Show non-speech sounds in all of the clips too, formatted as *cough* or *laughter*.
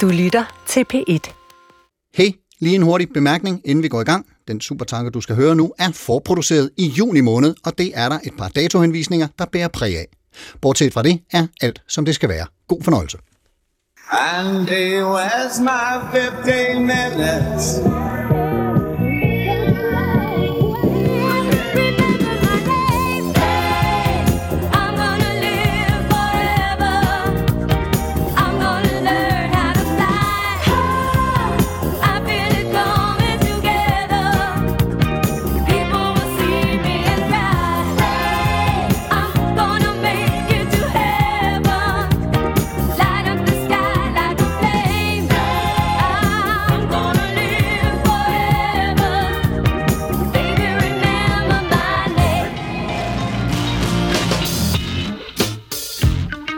Du lytter til P1. Hey, lige en hurtig bemærkning, inden vi går i gang. Den supertanker, du skal høre nu, er forproduceret i juni måned, og det er der et par datohenvisninger, der bærer præg af. Bortset fra det er alt, som det skal være. God fornøjelse. And it was my 15 minutes.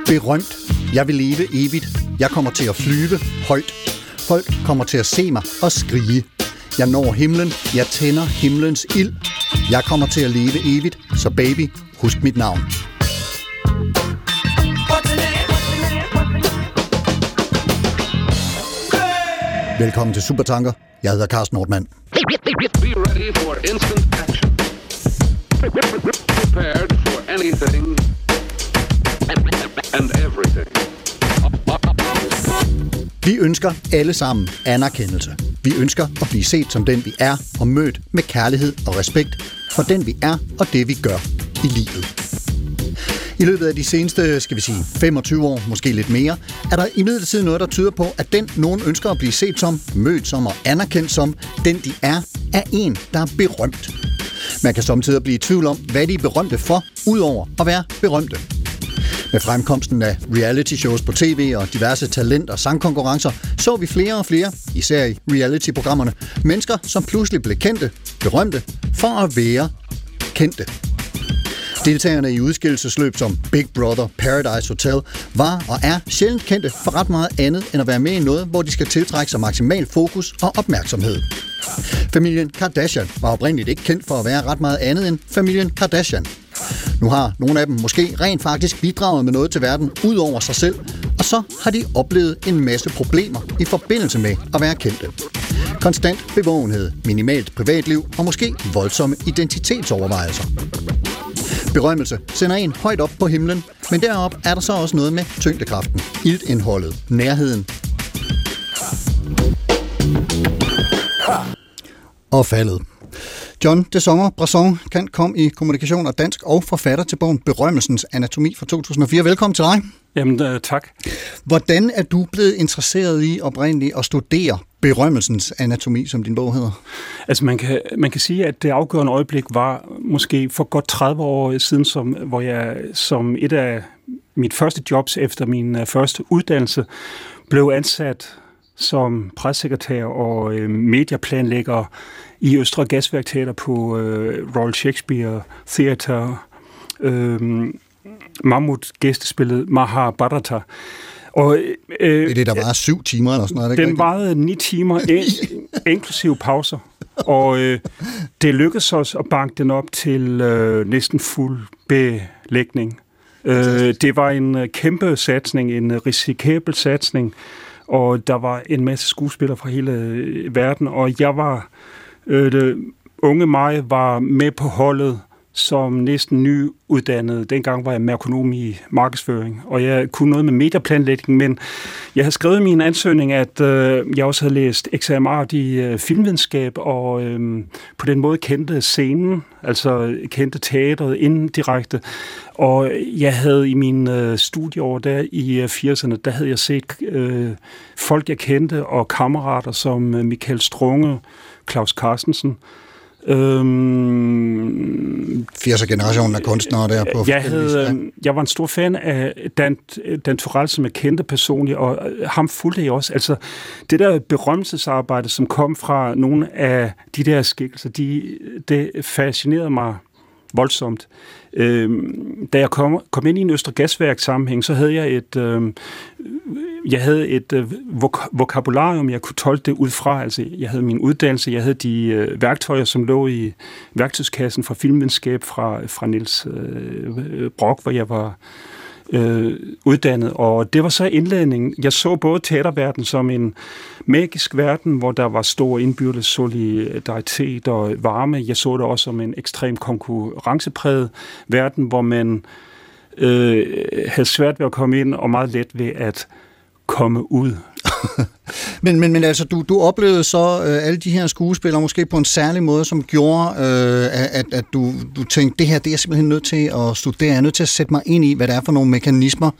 Berømt. Jeg vil leve evigt. Jeg kommer til at flyve højt. Folk kommer til at se mig og skrige. Jeg når himlen. Jeg tænder himlens ild. Jeg kommer til at leve evigt. Så baby, husk mit navn. Velkommen til Supertanker. Jeg hedder Carsten Nordmann. Be ready for instant action. Prepared for anything and everything. Vi ønsker alle sammen anerkendelse. Vi ønsker at blive set som den, vi er, og mødt med kærlighed og respekt for den, vi er og det, vi gør i livet. I løbet af de seneste, skal vi sige, 25 år, måske lidt mere, er der imidlertid noget, der tyder på, at den, nogen ønsker at blive set som, mødt som og anerkendt som, den de er, er en, der er berømt. Man kan samtidig blive i tvivl om, hvad de er berømte for, udover at være berømte. Med fremkomsten af reality shows på tv og diverse talent- og sangkonkurrencer, så vi flere og flere, især i reality-programmerne, mennesker, som pludselig blev kendte, berømte, for at være kendte. Deltagerne i udskillelsesløb som Big Brother, Paradise Hotel var og er sjældent kendte for ret meget andet end at være med i noget, hvor de skal tiltrække sig maksimal fokus og opmærksomhed. Familien Kardashian var oprindeligt ikke kendt for at være ret meget andet end familien Kardashian. Nu har nogle af dem måske rent faktisk bidraget med noget til verden ud over sig selv, og så har de oplevet en masse problemer i forbindelse med at være kendte. Konstant bevågenhed, minimalt privatliv og måske voldsomme identitetsovervejelser. Berømmelse sender en højt op på himlen, men derop er der så også noget med tyngdekraften, iltindholdet, nærheden og faldet. John de Sommer Brasson kan komme i kommunikation og dansk og forfatter til bogen Berømmelsens Anatomi fra 2004. Velkommen til dig. Jamen, øh, tak. Hvordan er du blevet interesseret i oprindeligt at studere berømmelsens anatomi, som din bog hedder? Altså, man kan, man kan sige, at det afgørende øjeblik var måske for godt 30 år siden, som, hvor jeg som et af mit første jobs efter min øh, første uddannelse blev ansat som pressekretær og øh, medieplanlægger i Østre Gasværk Teater på øh, Royal Shakespeare Theatre. Øh, Mammut gæstespillet Mahabharata. Og, øh, Det er det, der var syv timer eller sådan noget. Den rigtigt? varede ni timer, *laughs* inklusive pauser. Og øh, det lykkedes os at banke den op til øh, næsten fuld belægning. Øh, det var en øh, kæmpe satsning, en øh, risikabel satsning, og der var en masse skuespillere fra hele øh, verden, og jeg var, øh, det, unge mig var med på holdet som næsten nyuddannet. Dengang var jeg merkonom i markedsføring, og jeg kunne noget med medieplanlægning, men jeg havde skrevet i min ansøgning, at øh, jeg også havde læst eksamen i øh, filmvidenskab, og øh, på den måde kendte scenen, altså kendte teateret indirekte. Og jeg havde i mine øh, studieår der i øh, 80'erne, der havde jeg set øh, folk, jeg kendte, og kammerater som øh, Michael Strunge, Claus Carstensen, Øhm, 80'er-generationen af kunstnere der på jeg, havde, øh, jeg var en stor fan af Dan, Dan Turell, som jeg kendte personligt, og øh, ham fulgte jeg også. Altså, det der berømmelsesarbejde, som kom fra nogle af de der skikkelser, de, det fascinerede mig voldsomt. Øhm, da jeg kom, kom ind i en Østre Gasværk sammenhæng, så havde jeg et, øhm, jeg havde et øh, vok- vokabularium, jeg kunne tolke det ud fra. Altså, jeg havde min uddannelse, jeg havde de øh, værktøjer, som lå i værktøjskassen fra filmvidenskab fra, fra Niels øh, øh, Brock, hvor jeg var øh, uddannet, og det var så indledningen. Jeg så både teaterverdenen som en magisk verden, hvor der var stor indbyrdes solidaritet og varme. Jeg så det også som en ekstrem konkurrencepræget verden, hvor man øh, havde svært ved at komme ind og meget let ved at komme ud. *laughs* Men, men, men altså, du, du oplevede så øh, alle de her skuespillere måske på en særlig måde, som gjorde, øh, at, at du, du tænkte, det her det er jeg simpelthen nødt til at studere. Jeg er nødt til at sætte mig ind i, hvad det er for nogle mekanismer,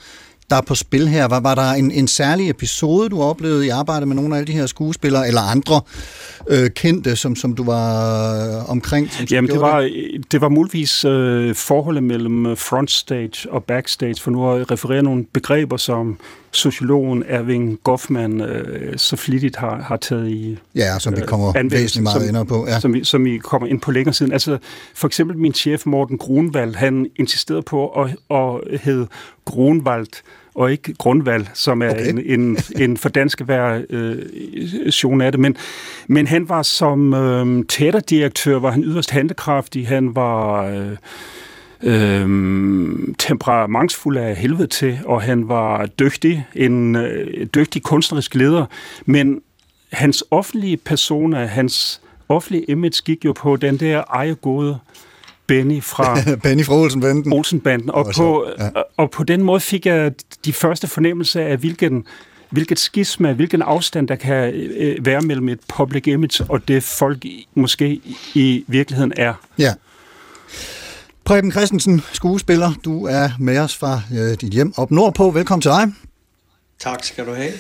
der er på spil her. Var, var der en, en særlig episode, du oplevede i arbejdet med nogle af alle de her skuespillere, eller andre øh, kendte, som, som du var øh, omkring? Som, Jamen, det var, det var muligvis øh, forholdet mellem frontstage og backstage, for nu at referere nogle begreber, som sociologen Erving Goffman øh, så flittigt har, har taget i Ja, som vi kommer anvendelse, væsentligt meget som- ind på. Ja. som, som vi kommer ind på længere siden. Altså, for eksempel min chef Morten Grunwald, han insisterede på at, at hedde Grunwald, og ikke Grundvald, som er Okay. en, en, en for dansk hver øh, af det. Men, men han var som øh, teaterdirektør, var han yderst handekraftig. Han var... Øh, øh, temperamentsfuld af helvede til, og han var dygtig, en øh, dygtig kunstnerisk leder, men hans offentlige persona, hans offentlige image gik jo på den der ejergode Benny fra *laughs* Benny fra Olsen-banden. Olsenbanden, og på, ja. ja. og på den måde fik jeg de første fornemmelser af, hvilken, hvilket skisma, hvilken afstand der kan øh, være mellem et public image og det folk måske i virkeligheden er. Ja. Preben Christensen, skuespiller, du er med os fra øh, dit hjem op nordpå. Velkommen til dig. Tak skal du have.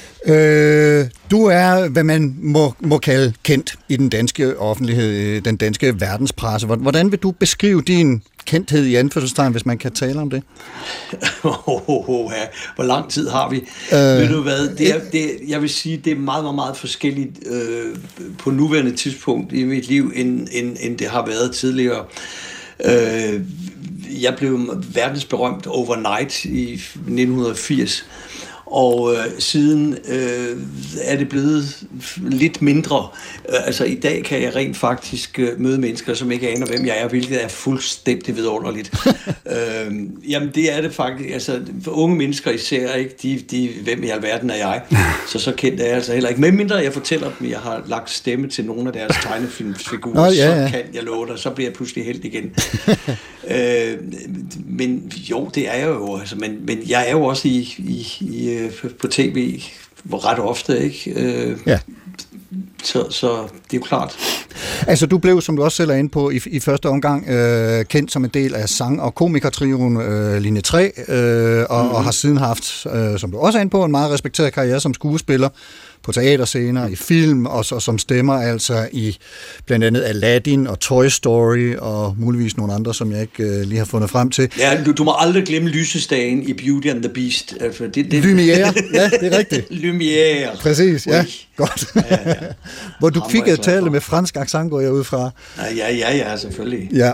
Øh, du er, hvad man må, må kalde kendt i den danske offentlighed, øh, den danske verdenspresse. Hvor- Hvordan vil du beskrive din kendthed i anførselstegn, hvis man kan tale om det? *laughs* ja. Hvor lang tid har vi? Øh, Ved du hvad, det er, det, jeg vil sige, det er meget, meget, meget forskelligt øh, på nuværende tidspunkt i mit liv, end, end, end det har været tidligere. Øh, Øh, jeg blev verdensberømt overnight i 1980, og øh, siden øh, er det blevet lidt mindre. Øh, altså i dag kan jeg rent faktisk øh, møde mennesker, som ikke aner, hvem jeg er, hvilket er fuldstændig vidunderligt. *laughs* øh, jamen det er det faktisk. Altså for unge mennesker især, ikke? De, de, hvem i alverden er jeg? *laughs* Så så kendt er jeg altså heller ikke. Medmindre jeg fortæller dem, at jeg har lagt stemme til nogle af deres *laughs* tegnefilmsfigurer, Nå, ja, ja. så kan jeg love dig, så bliver jeg pludselig helt igen. øh, men jo, det er jeg jo. Altså, men, men jeg er jo også i, i, i, øh, på tv ret ofte, ikke? Øh, Ja. så, så det er jo klart. Altså, du blev, som du også selv er inde på, i, i første omgang øh, kendt som en del af sang- og komikertrioen øh, Linje 3, øh, og, mm. og har siden haft, øh, som du også er inde på, en meget respekteret karriere som skuespiller på teaterscener, i film, og så som stemmer altså i blandt andet Aladdin og Toy Story, og muligvis nogle andre, som jeg ikke øh, lige har fundet frem til. Ja, du, du må aldrig glemme lysestagen i Beauty and the Beast. Altså, det, det, Lumière, ja, det er rigtigt. *laughs* Lumière. Præcis, ja. Ui. Godt. Ja, ja. *laughs* Hvor du fik at tale med fransk accent, går jeg ud fra. Ja, ja, ja, selvfølgelig. Ja.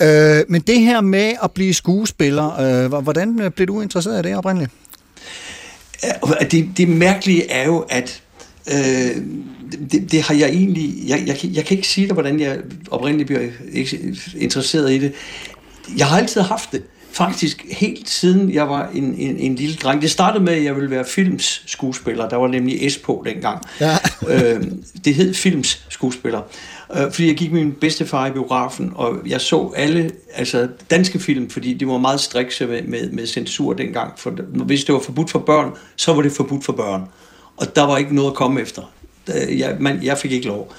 *laughs* øh, men det her med at blive skuespiller, øh, hvor- hvordan øh, blev du interesseret i det oprindeligt? Ja, Det, det mærkelige er jo, at øh, det, det har jeg egentlig... Jeg, jeg, kan- jeg kan ikke sige dig, hvordan jeg oprindeligt bliver ikke interesseret i det. Jeg har altid haft det. Faktisk helt siden jeg var en, en, en lille dreng. Det startede med, at jeg ville være films skuespiller. Der var nemlig S på dengang. Ja. øh, det hed films skuespiller. Øh, fordi jeg gik med min bedstefar i biografen, og jeg så alle altså danske film, fordi det var meget strikse med, med, med censur dengang. For hvis det var forbudt for børn, så var det forbudt for børn. Og der var ikke noget at komme efter. Jeg, man, jeg fik ikke lov.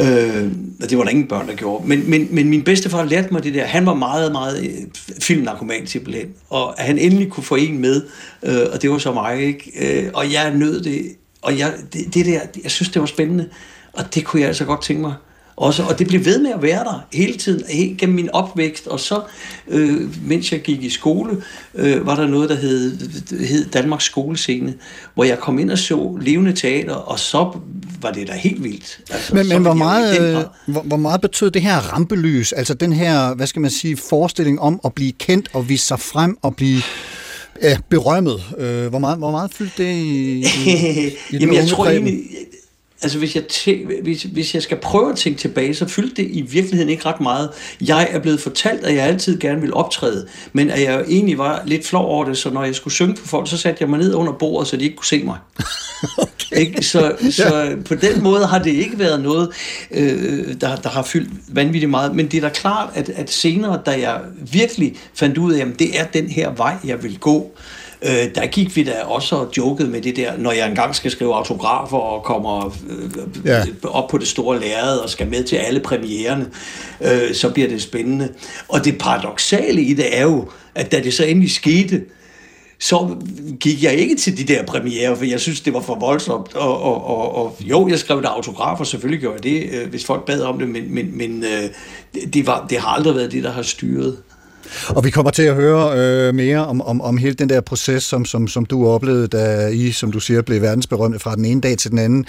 Øh, og det var der ingen børn, der gjorde. Men, men, men min bedstefar lærte mig det der. Han var meget, meget øh, filmnarkoman simpelthen. Og at han endelig kunne få en med, øh, og det var så mig, ikke? Øh, og jeg nød det. Og jeg, det, det der, jeg synes, det var spændende. Og det kunne jeg altså godt tænke mig. Også, og det blev ved med at være der hele tiden, helt gennem min opvækst. Og så, øh, mens jeg gik i skole, øh, var der noget, der hed, hed Danmarks Skolescene, hvor jeg kom ind og så levende teater, og så var det da helt vildt. Altså, Men, så men hvor, meget, øh, hvor, hvor meget betød det her rampelys, altså den her, hvad skal man sige, forestilling om at blive kendt og vise sig frem og blive ja, berømmet? Øh, hvor, meget, hvor meget fyldte det i, i, *laughs* Jamen, jeg tror egentlig... altså hvis jeg, tæ- hvis, hvis jeg skal prøve at tænke tilbage, så fyldte det i virkeligheden ikke ret meget. Jeg er blevet fortalt, at jeg altid gerne ville optræde, men at jeg egentlig var lidt flov over det, så når jeg skulle synge for folk, så satte jeg mig ned under bordet, så de ikke kunne se mig. *laughs* Ikke? Så, så på den måde har det ikke været noget, øh, der, der har fyldt vanvittigt meget. Men det er da klart, at, at senere, da jeg virkelig fandt ud af, at det er den her vej, jeg vil gå, øh, der gik vi da også og jokede med det der, når jeg engang skal skrive autografer og kommer øh, Ja. op på det store lærred og skal med til alle premiererne, øh, så bliver det spændende. Og det paradoxale i det er jo, at da det så endelig skete, så gik jeg ikke til de der premiere, for jeg synes, det var for voldsomt. Og, og, og, og jo, jeg skrev der autografer, selvfølgelig gjorde jeg det, øh, hvis folk bad om det, men, men, men øh, det, det, var, det har aldrig været det, der har styret. Og vi kommer til at høre øh, mere om, om, om hele den der proces, som, som, som du oplevede, da I, som du siger, blev verdensberømte fra den ene dag til den anden.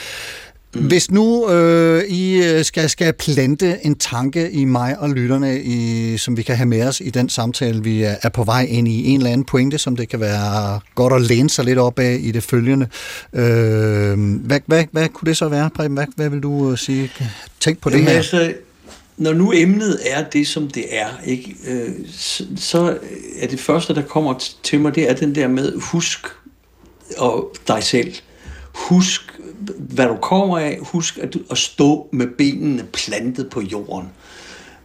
Hvis nu øh, I øh, skal, skal plante en tanke i mig og lytterne, i, som vi kan have med os i den samtale, vi er, er på vej ind i, en eller anden pointe, som det kan være godt at læne sig lidt op af i det følgende. Øh, hvad, hvad, hvad kunne det så være, Preben? Hvad, hvad vil du øh, sige? Tænk på det Jamen, her. altså, når nu emnet er det, som det er, ikke, øh, så, er det første, der kommer til mig, det er den der med, husk og dig selv. Husk, hvad du kommer af. Husk at, at stå med benene plantet på jorden.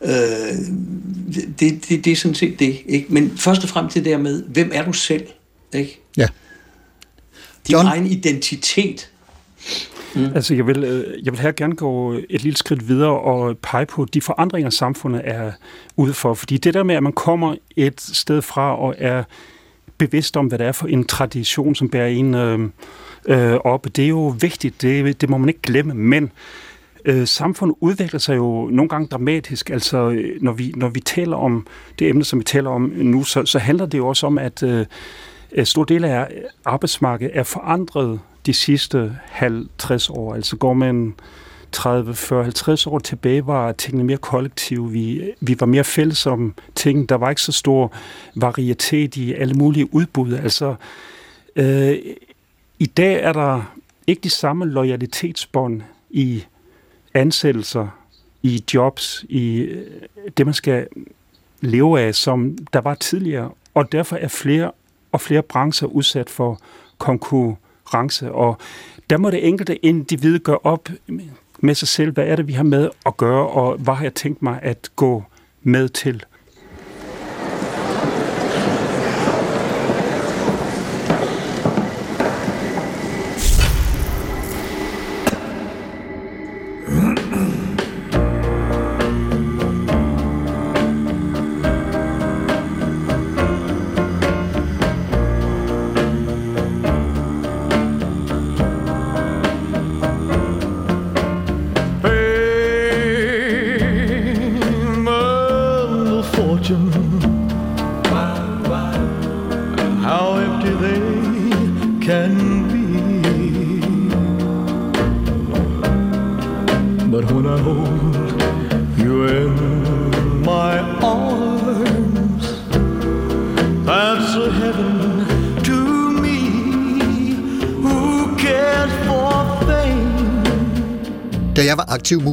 Øh, det, det, det er sådan set det. Ikke? Men først og fremmest det der med, hvem er du selv? Ikke? Ja. Din John? egen identitet. Mm. Altså, jeg vil, øh, jeg vil her gerne gå et lille skridt videre og pege på de forandringer, samfundet er ude for. Fordi det der med, at man kommer et sted fra og er bevidst om, hvad det er for en tradition, som bærer en øh, øh, op, det er jo vigtigt. Det, det må man ikke glemme. Men øh, samfundet udvikler sig jo nogle gange dramatisk. Altså, når vi, når vi taler om det emne, som vi taler om nu, så, så handler det jo også om, at øh, en stor del af arbejdsmarkedet er forandret de sidste 50 år. Altså går man 30, 40, 50 år tilbage, var tingene mere kollektive. Vi, vi var mere fælles om ting. Der var ikke så stor varietet i alle mulige udbud. Altså, øh, i dag er der ikke de samme loyalitetsbånd i ansættelser, i jobs, i øh, det, man skal leve af, som der var tidligere. Og derfor er flere og flere brancher udsat for konkurrence. Og der må det enkelte individ gøre op med sig selv, hvad er det, vi har med at gøre, og hvad har jeg tænkt mig at gå med til.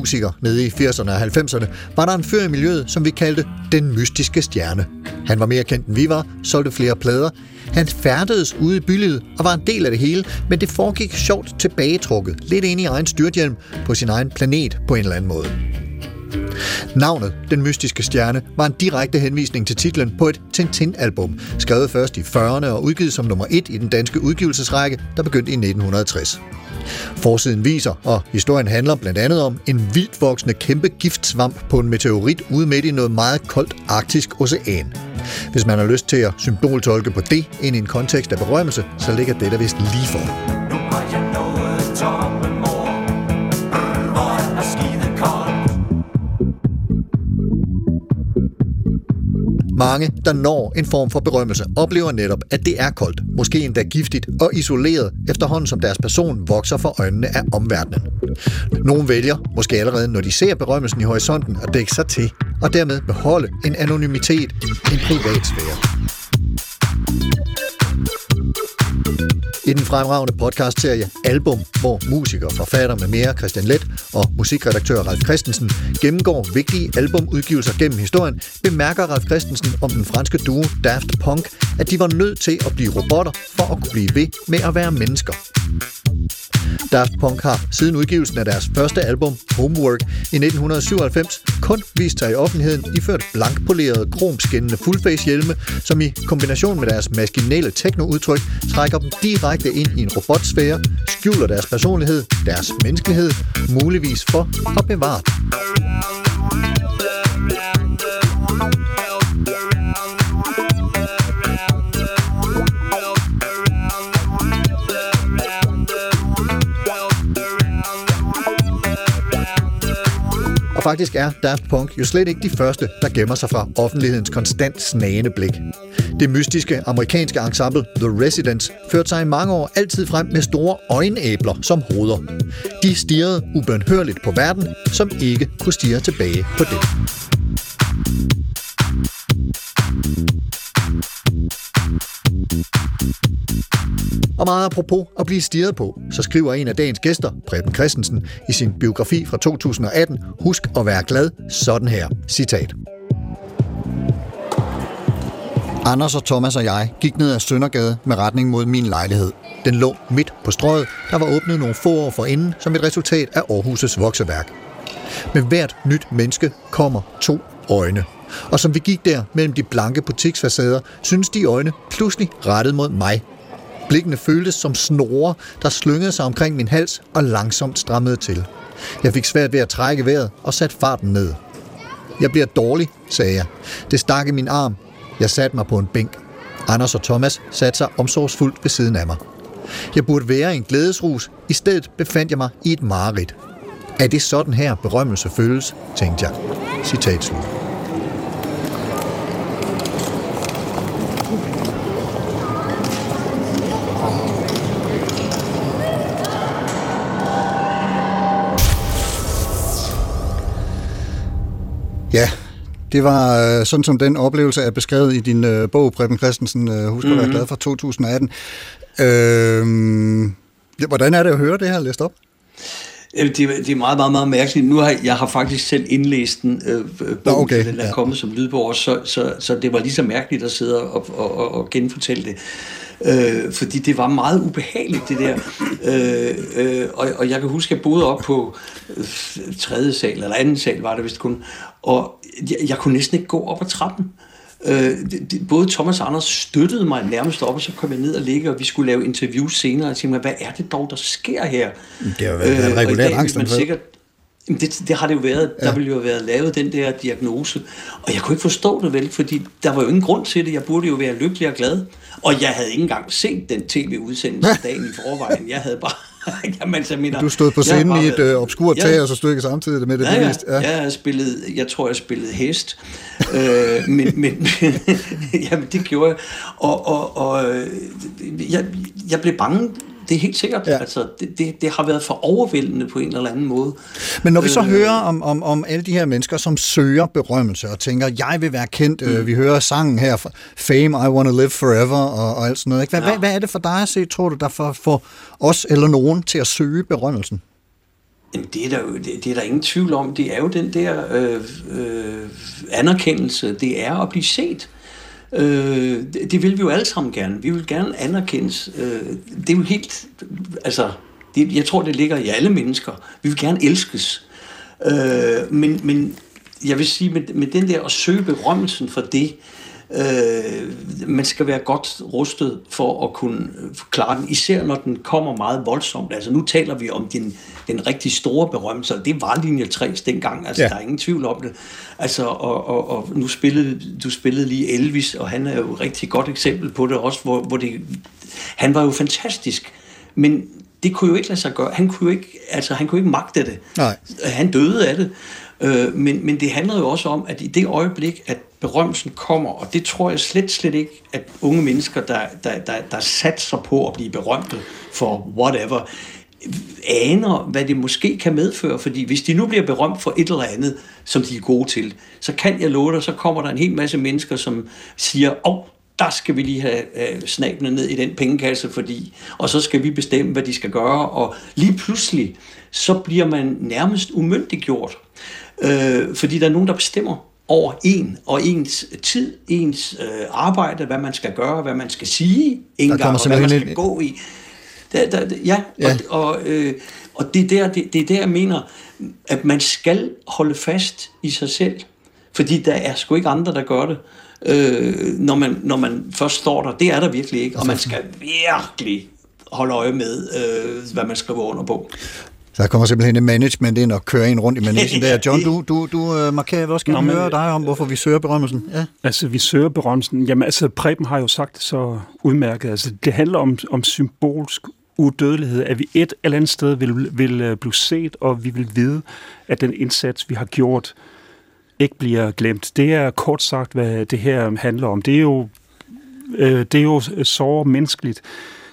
Musiker nede i 80'erne og 90'erne, var der en fyr i miljøet, som vi kaldte den mystiske stjerne. Han var mere kendt end vi var, solgte flere plader. Han færdedes ude i bylivet og var en del af det hele, men det foregik sjovt tilbagetrukket, lidt ind i egen styrthjelm på sin egen planet på en eller anden måde. Navnet, Den Mystiske Stjerne, var en direkte henvisning til titlen på et Tintin-album, skrevet først i 40'erne og udgivet som nummer 1 i den danske udgivelsesrække, der begyndte i 1960. Forsiden viser, og historien handler blandt andet om en vildt voksende kæmpe giftsvamp på en meteorit ude midt i noget meget koldt arktisk ocean. Hvis man har lyst til at symboltolke på det ind i en kontekst af berømmelse, så ligger det der vist lige for. Mange, der når en form for berømmelse, oplever netop, at det er koldt, måske endda giftigt og isoleret, efterhånden som deres person vokser for øjnene af omverdenen. Nogle vælger, måske allerede når de ser berømmelsen i horisonten, at dække sig til, og dermed beholde en anonymitet, en privat I den fremragende podcastserie Album, hvor musiker, forfatter med mere Christian Let og musikredaktør Ralf Christensen gennemgår vigtige albumudgivelser gennem historien, bemærker Ralf Christensen om den franske duo Daft Punk, at de var nødt til at blive robotter for at kunne blive ved med at være mennesker. Daft Punk har siden udgivelsen af deres første album, Homework, i 1997 kun vist sig i offentligheden iført blankpolerede, kromskinnende fullface-hjelme, som i kombination med deres maskinelle teknoudtryk trækker dem direkte ind i en robotsfære, skjuler deres personlighed, deres menneskelighed, muligvis for at bevare den. Og faktisk er Daft Punk jo slet ikke de første, der gemmer sig fra offentlighedens konstant snagende blik. Det mystiske amerikanske ensemble The Residents førte sig i mange år altid frem med store øjenæbler som hoveder. De stirrede ubønhørligt på verden, som ikke kunne stirre tilbage på det. Og meget apropos at blive stirret på, så skriver en af dagens gæster, Preben Christensen, i sin biografi fra 2018, Husk at være glad, sådan her. Citat. Anders og Thomas og jeg gik ned ad Søndergade med retning mod min lejlighed. Den lå midt på strøget, der var åbnet nogle få år forinden som et resultat af Aarhus' vokseværk. Med hvert nyt menneske kommer to øjne. Og som vi gik der mellem de blanke butiksfacader, synes de øjne pludselig rettet mod mig. Blikkene føltes som snore, der slyngede sig omkring min hals og langsomt strammede til. Jeg fik svært ved at trække vejret og satte farten ned. Jeg bliver dårlig, sagde jeg. Det stak i min arm. Jeg satte mig på en bænk. Anders og Thomas satte sig omsorgsfuldt ved siden af mig. Jeg burde være i en glædesrus. I stedet befandt jeg mig i et mareridt. Er det sådan her berømmelse føles, tænkte jeg. Citat slut. Ja, det var øh, sådan som den oplevelse er beskrevet i din øh, bog, Preben Christensen, øh, Husk at være glad fra 2018. Øh, ja, hvordan er det at høre det her læst op? Jamen, Det, er- det er meget, meget, meget mærkeligt. Nu har jeg, jeg har faktisk selv indlæst den, øh, øh, Nå, bogen, okay, så den er ja. kommet som lydbog så, så, så det var lige så mærkeligt at sidde og, og, og, og genfortælle det. Øh, fordi det var meget ubehageligt, det der. Øh, øh, og, og jeg kan huske, at jeg boede op på øh, tredje sal, eller anden sal var det vist kun, og jeg, jeg kunne næsten ikke gå op ad trappen. Øh, både Thomas og Anders støttede mig nærmest op, og så kom jeg ned og ligge, og vi skulle lave interviews senere, og tænkte, hvad er det dog, der sker her? Det har været regulært dag vil angstanfald. man sikkert Jamen, det, det har det jo været. Ja. Der ville jo have været lavet den der diagnose. Og jeg kunne ikke forstå det vel, fordi der var jo ingen grund til det. Jeg burde jo være lykkelig og glad. Og jeg havde ikke engang set den tv-udsendelse dagen i forvejen. Jeg havde bare... *laughs* Jamen, altså, jeg mener, Du stod på jeg scenen bare i et øh, obskurt tag, og så stod ikke samtidig med det Ja, ja. ja. Jeg, har spillet, jeg tror, jeg spillede hest. øh, men, men *laughs* jamen, det gjorde jeg. Og, og, og øh, jeg, jeg blev bange. Det er helt sikkert. Ja. Altså, det, det, det har været for overvældende på en eller anden måde. Men når vi så Øh. hører om, om, om alle de her mennesker, som søger berømmelse og tænker, jeg vil være kendt, mm. øh, vi hører sangen her, Fame, I Wanna Live Forever og, og alt sådan noget. Ikke? Hvad. Ja. hvad, hvad er det for dig at se, tror du, der får, får os eller nogen til at søge berømmelsen? Jamen, det er, der jo, det, det er der ingen tvivl om. Det er jo den der øh, øh, anerkendelse. Det er at blive set. Øh, Øh, det, det vil vi jo alle sammen gerne. Vi vil gerne anerkendes. Øh, det er jo helt... Altså, det, jeg tror, det ligger i alle mennesker. Vi vil gerne elskes. Øh, men, men jeg vil sige, med, med den der at søge berømmelsen for det, øh, man skal være godt rustet for at kunne øh, klare den, især når den kommer meget voldsomt. Altså nu taler vi om den, den rigtig store berømmelse, og det var linje 3 dengang, altså Ja. der er ingen tvivl om det. Altså, og, og, og nu spillede, du spillede lige Elvis, og han er jo et rigtig godt eksempel på det også, hvor, hvor det, han var jo fantastisk, men det kunne jo ikke lade sig gøre. Han kunne jo ikke, altså, han kunne ikke magte det. Nej. Han døde af det. Øh, men, men det handler jo også om, at i det øjeblik, at berømmelsen kommer, og det tror jeg slet, slet ikke, at unge mennesker, der, der, der, der satser på at blive berømte for whatever, aner, hvad det måske kan medføre. Fordi hvis de nu bliver berømt for et eller andet, som de er gode til, så kan jeg love dig, så kommer der en hel masse mennesker, som siger, åh, oh, der skal vi lige have, øh, have snabene ned i den pengekasse, fordi, og så skal vi bestemme, hvad de skal gøre, og lige pludselig, så bliver man nærmest umyndiggjort, øh, fordi der er nogen, der bestemmer over en, og ens tid, ens øh, arbejde, hvad man skal gøre, hvad man skal sige, kommer engang, og hvad man skal en- gå i. Der, der, der- ja, Ja. Og, og, øh, og det, er der, det, det er der, jeg mener, at man skal holde fast i sig selv. Fordi der er sgu ikke andre, der gør det, øh, når, man, når man først står der. Det er der virkelig ikke, og man skal virkelig holde øje med, øh, hvad man skriver under på. Der kommer simpelthen et management ind og kører en rundt i managen der. John, *laughs* du, du, du øh, markerer, hvad skal Nå, vi men- høre dig om, hvorfor vi søger berømmelsen? Ja. Altså, vi søger berømmelsen. Jamen, altså, Preben har jo sagt så udmærket. Altså, det handler om, om symbolsk udødelighed, at vi et eller andet sted vil, vil øh, blive set, og vi vil vide, at den indsats, vi har gjort, ikke bliver glemt. Det er kort sagt, hvad det her handler om. Det er jo, øh, det er jo så menneskeligt.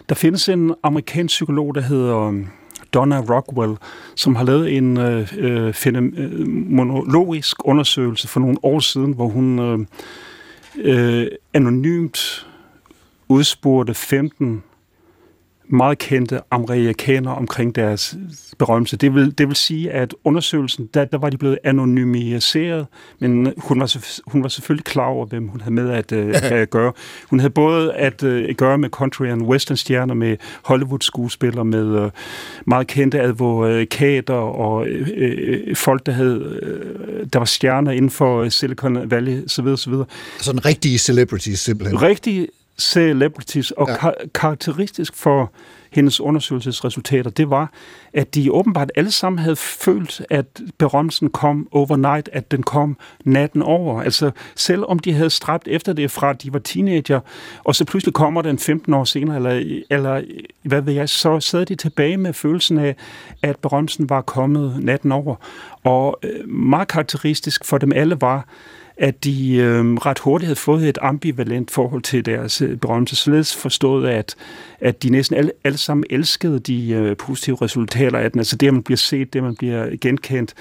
Der findes en amerikansk psykolog, der hedder Donna Rockwell, som har lavet en øh, øh fenomenologisk øh, undersøgelse for nogle år siden, hvor hun øh, øh, anonymt udspurgte 15 meget kendte amerikanere omkring deres berømmelse. Det vil, det vil sige, at undersøgelsen, der, der var de blevet anonymiseret, men hun var, hun var selvfølgelig klar over, hvem hun havde med at, øh, *laughs* at gøre. Hun havde både at øh, gøre med country and western stjerner, med Hollywood-skuespillere, med øh, meget kendte advokater og øh, øh, folk, der, havde, øh, der var stjerner inden for Silicon Valley, så videre, så videre Sådan rigtige celebrities simpelthen. rigtige celebrities, og Ja. kar- karakteristisk for hendes undersøgelsesresultater, det var, at de åbenbart alle sammen havde følt, at berømmelsen kom overnight, at den kom natten over. Altså, selv om de havde stræbt efter det fra, at de var teenager, og så pludselig kommer den 15 år senere, eller, eller hvad ved jeg, så sad de tilbage med følelsen af, at berømmelsen var kommet natten over. Og øh, meget karakteristisk for dem alle var, at de øh, ret hurtigt havde fået et ambivalent forhold til deres øh, berømmelse, således forstået, at, at de næsten alle, alle sammen elskede de øh, positive resultater af den. Altså det, at man bliver set, det, at man bliver genkendt,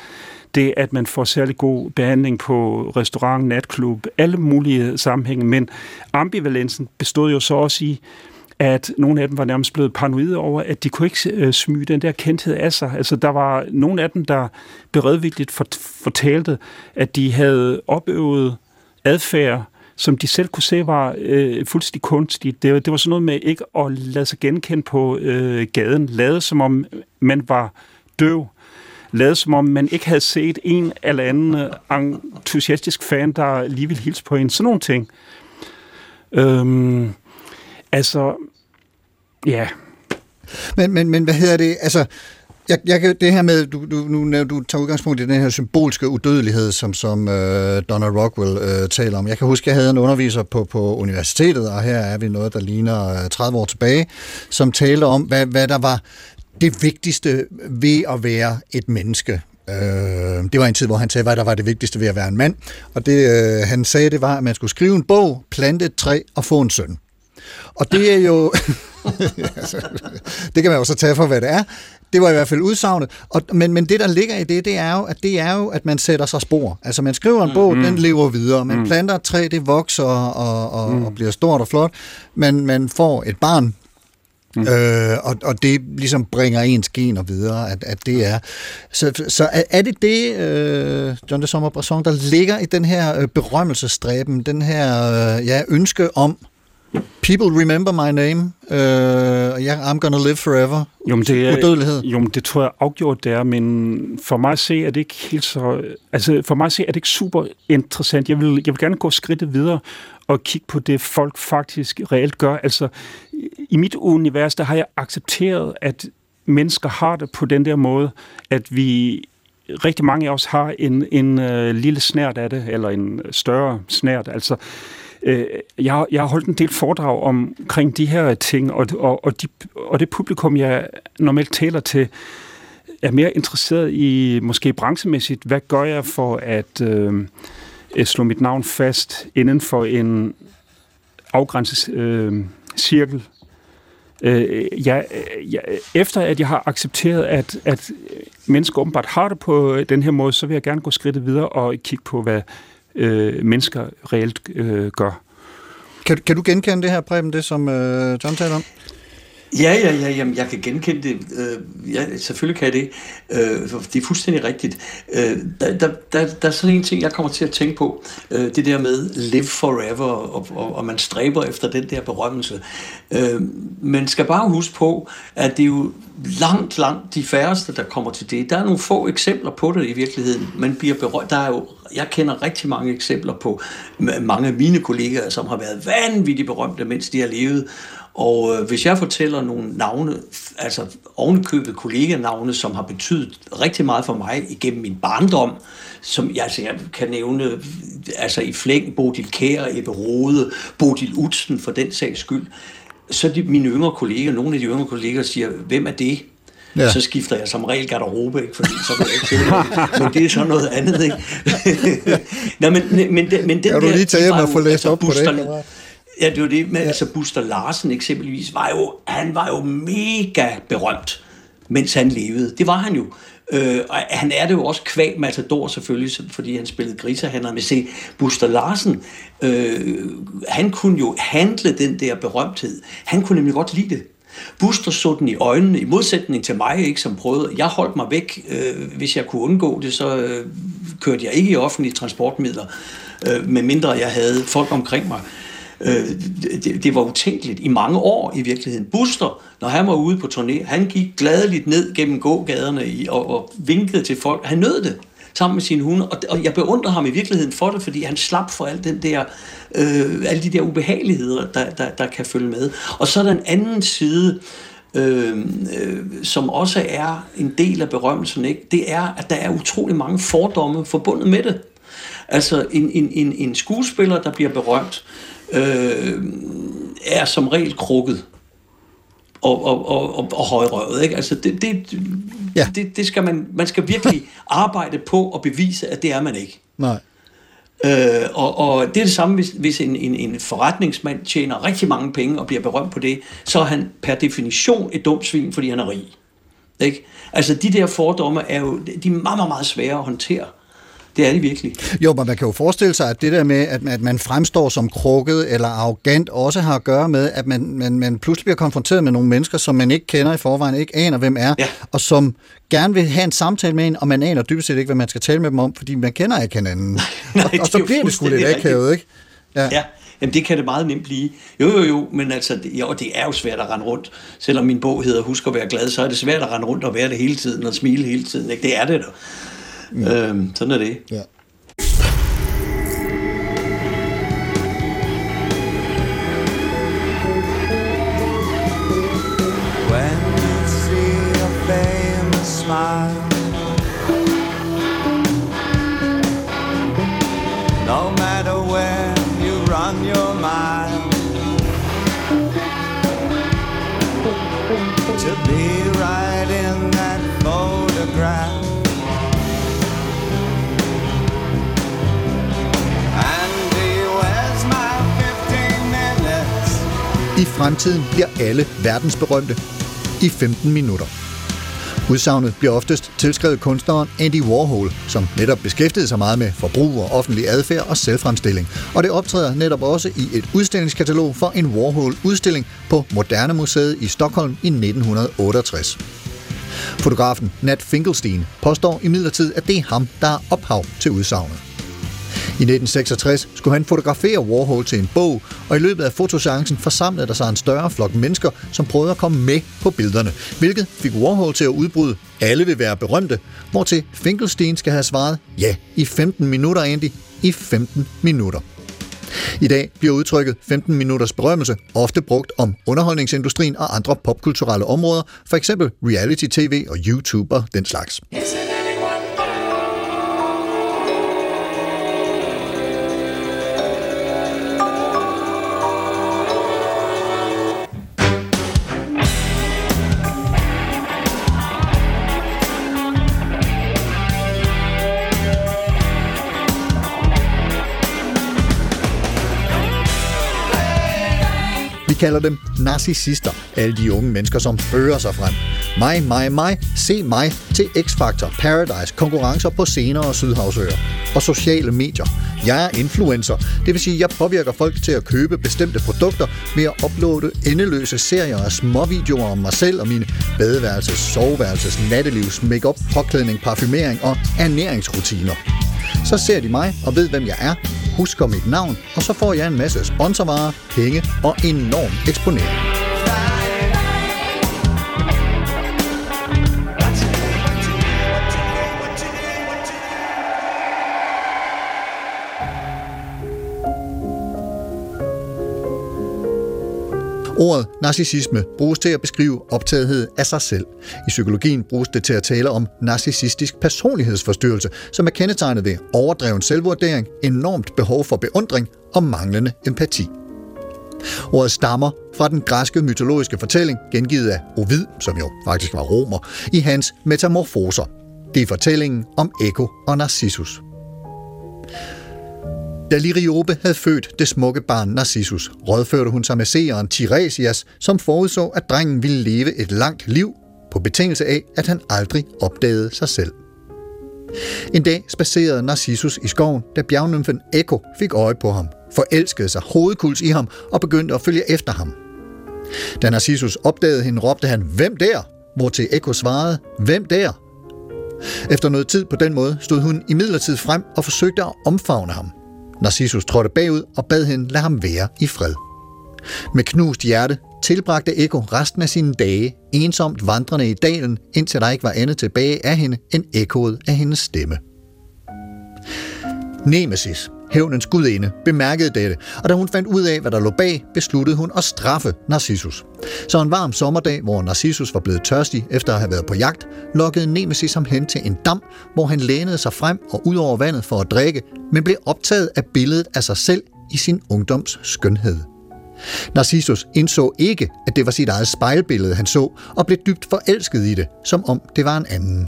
det, at man får særlig god behandling på restaurant, natklub, alle mulige sammenhænge. Men ambivalensen bestod jo så også i, at nogle af dem var nærmest blevet paranoide over, at de kunne ikke øh, smyge den der kendthed af sig. Altså, der var nogle af dem, der beredvilligt fortalte, at de havde opøvet adfærd, som de selv kunne se var øh, fuldstændig kunstigt. Det, var- det var sådan noget med ikke at lade sig genkende på øh, gaden, lade som om man var døv, lade som om man ikke havde set en eller anden entusiastisk fan, der lige ville hilse på en. Sådan nogle ting. Øhm, altså, ja, Men, men, men hvad hedder det? Altså, jeg, jeg, kan- det her med, du, du, nu, du tager udgangspunkt i den her symbolske udødelighed, som, som øh, Donna Rockwell øh, taler om. Jeg kan huske, jeg havde en underviser på, på universitetet, og her er vi noget, der ligner øh, 30 år tilbage, som talte om, hvad, hvad der var det vigtigste ved at være et menneske. Øh, det var en tid, hvor han sagde, hvad der var det vigtigste ved at være en mand. Og det, øh, han sagde, det var, at man skulle skrive en bog, plante et træ og få en søn. Og det er jo... *laughs* Det kan man jo så tage for, hvad det er. Det var i hvert fald udsagnet. Og, men, men det, der ligger i det, det er, jo, at det er jo, at man sætter sig spor. Altså, man skriver en bog, mm. den lever videre. Man mm. planter et træ, det vokser og, og, mm. og bliver stort og flot. Men man får et barn, Mm. Øh, og, og det ligesom bringer ens gener videre, at, at det er. Så, så er, er det det, øh, John de Sommer Brasson, der ligger i den her øh, berømmelsestræben, den her øh, ja, ønske om, people remember my name, øh, yeah, I'm gonna live forever, Jo, men det er, udødelighed. Jo, men det tror jeg afgjort, det er, men for mig at se, er det ikke helt så... Altså, for mig at se, er det ikke super interessant. Jeg vil, jeg vil gerne gå skridtet videre og kigge på det, folk faktisk reelt gør. Altså, i mit univers, der har jeg accepteret, at mennesker har det på den der måde, at vi rigtig mange af os har en, en øh, lille snært af det, eller en større snært. Altså, øh, øh, jeg, jeg har holdt en del foredrag omkring de her ting, og, og, og, de, og det publikum, jeg normalt taler til, er mere interesseret i, måske branchemæssigt, hvad gør jeg for at øh, slå mit navn fast inden for en afgrænset øh, cirkel. Øh, jeg, jeg, efter at jeg har accepteret, at, at mennesker åbenbart har det på den her måde, så vil jeg gerne gå skridtet videre og kigge på, hvad øh, mennesker reelt øh, gør. Kan, kan du genkende det her, Preben, det som øh, John taler om? Ja, ja, ja, jamen, jeg kan genkende det. Øh, ja, selvfølgelig kan jeg det. Øh, det er fuldstændig rigtigt. Øh, der, der, der, der er sådan en ting, jeg kommer til at tænke på. Øh, det der med live forever, og, og, og man stræber efter den der berømmelse. Øh, man skal bare huske på, at det er jo langt, langt de færreste, der kommer til det. Der er nogle få eksempler på det i virkeligheden. Man bliver berømt. Der er jo, jeg kender rigtig mange eksempler på mange af mine kollegaer, som har været vanvittigt berømte, mens de har levet. Og øh, hvis jeg fortæller nogle navne, altså ovenikøbet kolleganavne, som har betydet rigtig meget for mig igennem min barndom, som jeg, altså, jeg kan nævne altså i flæng, Bodil Kær, Ebbe Rode, Bodil Utsen for den sags skyld, så de, mine yngre kolleger, nogle af de yngre kolleger siger, hvem er det? Ja. Så skifter jeg som regel garderobe, ikke? fordi så kan jeg ikke til det. Men det er så noget andet, ikke? *laughs* Nå, men, men, den- men den Kan du lige tage hjem og få læst altså, op på det? Ja, det var det. med, ja. altså Buster Larsen eksempelvis, var jo, han var jo mega berømt, mens han levede. Det var han jo. Øh, og han er det jo også kvæg Matador selvfølgelig, fordi han spillede grisehandler. Men se, Buster Larsen, øh, han kunne jo handle den der berømthed. Han kunne nemlig godt lide det. Buster så den i øjnene, i modsætning til mig, ikke, som prøvede. Jeg holdt mig væk, øh, hvis jeg kunne undgå det, så øh, kørte jeg ikke i offentlige transportmidler, øh, medmindre jeg havde folk omkring mig. Øh, Øh, det, det var utænkeligt i mange år i virkeligheden. Buster, når han var ude på turné, han gik gladeligt ned gennem gågaderne i, og, og vinkede til folk. Han nød det sammen med sine hunde, og, og jeg beundrer ham i virkeligheden for det, fordi han slap for al den der, øh, alle de der ubehageligheder, der, der, der kan følge med. Og så er der en anden side, øh, øh, som også er en del af berømmelsen, ikke? det er, at der er utrolig mange fordomme forbundet med det. Altså en, en, en, en skuespiller, der bliver berømt, øh, er som regel krukket og, og, og, og, og højrøvet. Ikke? Altså det, det, Ja. det, det skal man, man skal virkelig *laughs* arbejde på at bevise, at det er man ikke. Nej. Øh, og, og det er det samme, hvis, hvis en, en, en forretningsmand tjener rigtig mange penge og bliver berømt på det, så er han per definition et dumt svin, fordi han er rig. Ikke? Altså de der fordomme er jo de er meget, meget, meget svære at håndtere. Det er de virkelig. Jo, men man kan jo forestille sig, at det der med, at man, at man fremstår som krukket eller arrogant, også har at gøre med, at man, man, man pludselig bliver konfronteret med nogle mennesker, som man ikke kender i forvejen, ikke aner, hvem er, Ja. og som gerne vil have en samtale med en, og man aner dybest set ikke, hvad man skal tale med dem om, fordi man kender ikke hinanden. *laughs* Nej, og, det og er så bliver det sgu lidt akavet, ikke? Ja, jamen det kan det meget nemt blive. Jo, jo, jo, men altså, det, jo, det er jo svært at rende rundt. Selvom min bog hedder Husk at være glad, så er det svært at rende rundt og være det hele tiden og smile hele tiden. Ikke? Det er det da. Øhm, sådan er det. Ja. I fremtiden bliver alle verdensberømte i 15 minutter. Udsagnet bliver oftest tilskrevet kunstneren Andy Warhol, som netop beskæftigede sig meget med forbrug og offentlig adfærd og selvfremstilling. Og det optræder netop også i et udstillingskatalog for en Warhol-udstilling på Moderne Museet i Stockholm i 1968. Fotografen Nat Finkelstein påstår imidlertid, at det er ham, der er ophav til udsagnet. I 1966 skulle han fotografere Warhol til en bog, og i løbet af fotoseancen forsamlede der sig en større flok mennesker, som prøvede at komme med på billederne, hvilket fik Warhol til at udbryde, alle vil være berømte, hvortil Finkelstein skal have svaret, ja, i 15 minutter, Andy, i 15 minutter. I dag bliver udtrykket 15 minutters berømmelse ofte brugt om underholdningsindustrien og andre popkulturelle områder, for eksempel reality-tv og YouTube og den slags. Vi kalder dem narcissister, alle de unge mennesker, som fører sig frem. Mig, mig, mig. Se mig til X-Factor, Paradise, konkurrencer på scener og Sydhavsøer. Og sociale medier. Jeg er influencer. Det vil sige, jeg påvirker folk til at købe bestemte produkter ved at uploade endeløse serier af små videoer om mig selv og mine badeværelses, soveværelses, nattelivs, makeup, påklædning, parfumering og ernæringsrutiner. Så ser de mig og ved, hvem jeg er, husker mit navn, og så får jeg en masse sponsorvarer, penge og enorm eksponering. Ordet narcissisme bruges til at beskrive optagethed af sig selv. I psykologien bruges det til at tale om narcissistisk personlighedsforstyrrelse, som er kendetegnet ved overdreven selvvurdering, enormt behov for beundring og manglende empati. Ordet stammer fra den græske mytologiske fortælling, gengivet af Ovid, som jo faktisk var romer, i hans Metamorfoser. Det er fortællingen om Eko og Narcissus. Da Liriope havde født det smukke barn Narcissus, rådførte hun sig med seeren Tiresias, som forudså, at drengen ville leve et langt liv, på betingelse af, at han aldrig opdagede sig selv. En dag spacerede Narcissus i skoven, da bjergnymfen Echo fik øje på ham, forelskede sig hovedkuls i ham og begyndte at følge efter ham. Da Narcissus opdagede hende, råbte han, hvem der? Hvortil Echo svarede, hvem der? Efter noget tid på den måde stod hun imidlertid frem og forsøgte at omfavne ham. Narcissus trådte bagud og bad hende lade ham være i fred. Med knust hjerte tilbragte Eko resten af sine dage ensomt vandrende i dalen, indtil der ikke var andet tilbage af hende end ekkoet af hendes stemme. Nemesis, hævnens gudinde, bemærkede dette, og da hun fandt ud af, hvad der lå bag, besluttede hun at straffe Narcissus. Så en varm sommerdag, hvor Narcissus var blevet tørstig efter at have været på jagt, lokkede Nemesis ham hen til en dam, hvor han lænede sig frem og ud over vandet for at drikke, men blev optaget af billedet af sig selv i sin ungdoms skønhed. Narcissus indså ikke, at det var sit eget spejlbillede, han så, og blev dybt forelsket i det, som om det var en anden.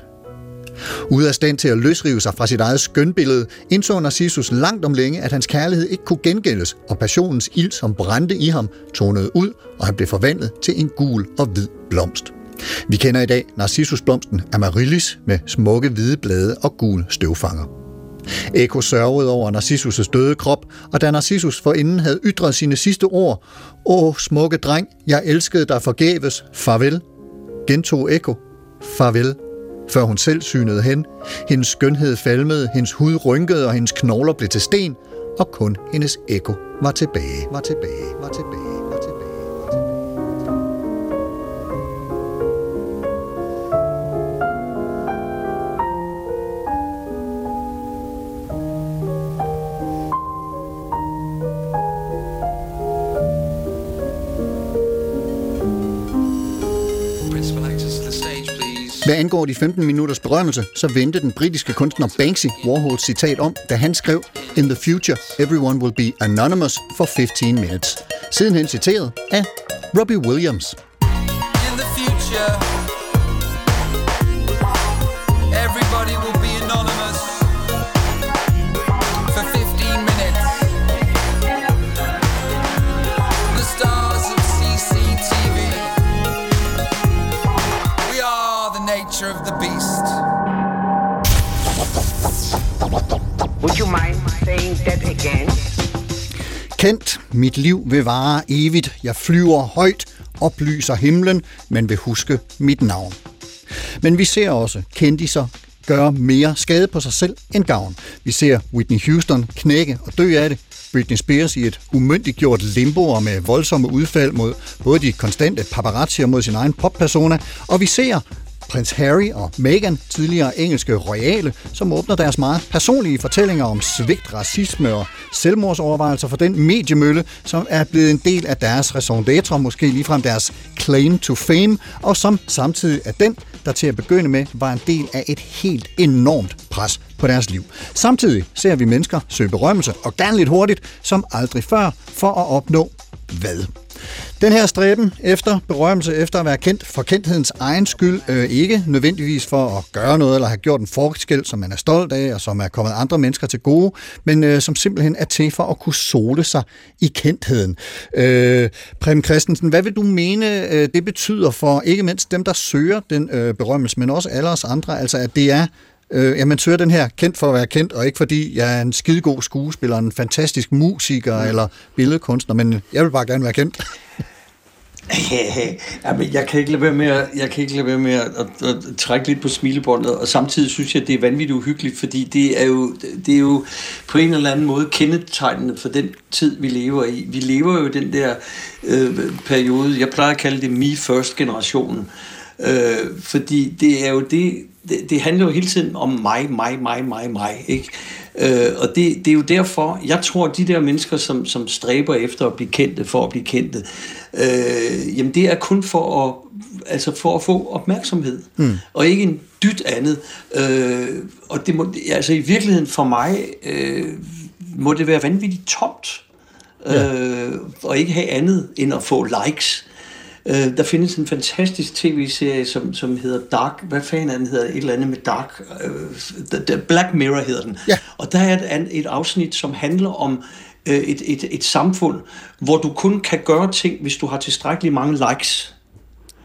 Ude af stand til at løsrive sig fra sit eget skønbillede, indså Narcissus langt om længe, at hans kærlighed ikke kunne gengældes, og passionens ild, som brændte i ham, tonede ud, og han blev forvandlet til en gul og hvid blomst. Vi kender i dag Narcissusblomsten amaryllis med smukke hvide blade og gul støvfanger. Eko sørgede over Narcissus' døde krop, og da Narcissus forinden havde ytret sine sidste ord, Åh, smukke dreng, jeg elskede dig forgæves, farvel, gentog Eko, farvel, før hun selv synede hen. Hendes skønhed falmede, hendes hud rynkede, og hendes knogler blev til sten, og kun hendes ekko var tilbage, var tilbage, var tilbage. Hvad angår de 15 minutters berømmelse, så vendte den britiske kunstner Banksy Warhols citat om, da han skrev In the future, everyone will be anonymous for 15 minutes. Sidenhen citeret af Robbie Williams. Would you mind saying that again? Kendt, mit liv vil vare evigt. Jeg flyver højt, oplyser himlen, men vil huske mit navn. Men vi ser også kendiser gøre mere skade på sig selv end gavn. Vi ser Whitney Houston knække og dø af det. Britney Spears i et umyndiggjort limbo og med voldsomme udfald mod både de konstante paparazzier mod sin egen poppersona. Og vi ser prins Harry og Meghan, tidligere engelske royale, som åbner deres meget personlige fortællinger om svigt, racisme og selvmordsovervejelser for den mediemølle, som er blevet en del af deres raison d'être, måske ligefrem deres claim to fame, og som samtidig er den, der til at begynde med var en del af et helt enormt pres på deres liv. Samtidig ser vi mennesker søge berømmelse, og gerne lidt hurtigt, som aldrig før, for at opnå hvad? Den her stræben efter berømmelse, efter at være kendt for kendthedens egen skyld, øh, ikke nødvendigvis for at gøre noget eller have gjort en forskel, som man er stolt af og som er kommet andre mennesker til gode, men øh, som simpelthen er til for at kunne sole sig i kendtheden. Øh, Prem Christensen, hvad vil du mene, øh, det betyder for ikke mindst dem, der søger den øh, berømmelse, men også alle os andre, altså at det er Øh, ja, man søger den her kendt for at være kendt, og ikke fordi jeg er en skidegod skuespiller, en fantastisk musiker mm. eller billedkunstner, men jeg vil bare gerne være kendt. *laughs* ja, men jeg kan ikke lade være med at, jeg kan ikke lade være med at, at, at, trække lidt på smilebåndet, og samtidig synes jeg, at det er vanvittigt uhyggeligt, fordi det er jo, det er jo på en eller anden måde kendetegnende for den tid, vi lever i. Vi lever jo den der øh, periode, jeg plejer at kalde det me first generationen, øh, fordi det er jo det, det, det handler jo hele tiden om mig, mig, mig, mig, mig, ikke? Øh, og det, det er jo derfor, jeg tror, at de der mennesker, som, som stræber efter at blive kendte, for at blive kendte, øh, jamen det er kun for at, altså for at få opmærksomhed, mm. og ikke en dyt andet. Øh, og det må, altså i virkeligheden for mig, øh, må det være vanvittigt tomt, Ja. øh, og ikke have andet end at få likes. Øh, der findes en fantastisk tv-serie, som, som hedder Dark, hvad fanden er den hedder, et eller andet med Dark, øh, Black Mirror hedder den. Ja. Og der er et, et afsnit, som handler om øh, et, et, et samfund, hvor du kun kan gøre ting, hvis du har tilstrækkeligt mange likes.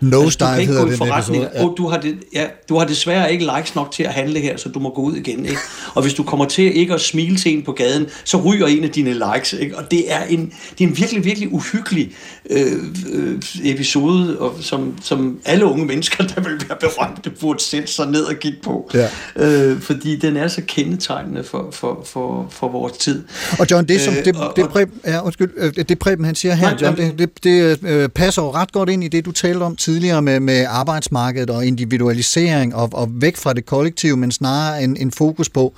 No Altså, du kan ikke gå i den forretning. episode. Ja. Du, har det, ja, du har desværre ikke likes nok til at handle her, så du må gå ud igen. Ikke? Og hvis du kommer til ikke at smile til en på gaden, så ryger en af dine likes. Ikke? Og det er en, det er en virkelig, virkelig uhyggelig øh, øh, episode, og som, som alle unge mennesker, der vil være berømte, burde sætte sig ned og kigge på. Ja. Øh, fordi den er så kendetegnende for, for, for, for vores tid. Og John, det som Øh, det, og- det, Preben, ja, undskyld, øh, det Preben han siger her, Nej, John, det, det, det øh, passer jo ret godt ind i det, du talte om tidligere med, med arbejdsmarkedet og individualisering og, og væk fra det kollektive, men snarere en, en fokus på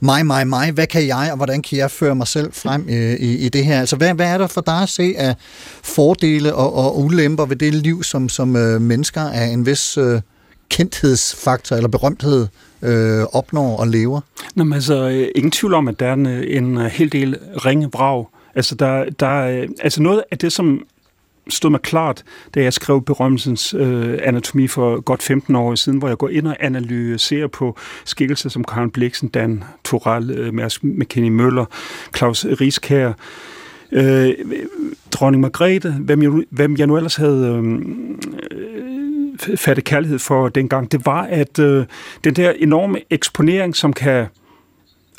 mig, mig, mig, hvad kan jeg, og hvordan kan jeg føre mig selv frem i, i, i det her? Altså, hvad, hvad er der for dig at se af fordele og, og ulemper ved det liv, som, som øh, mennesker af en vis øh, kendthedsfaktor eller berømthed øh, opnår og lever? Nå, men altså, øh, ingen tvivl om, at der er en, øh, en hel del ringe vrag. Altså, der, der, altså noget af det, som stod mig klart, da jeg skrev berømmelsens øh, anatomi for godt 15 år siden, hvor jeg går ind og analyserer på skikkelser som Karen Bliksen, Dan Toral, øh, Mads McKinney Møller, Claus Rieskær, øh, dronning Margrethe, hvem jeg, hvem jeg nu ellers havde øh, fattet kærlighed for dengang, det var, at øh, den der enorme eksponering, som kan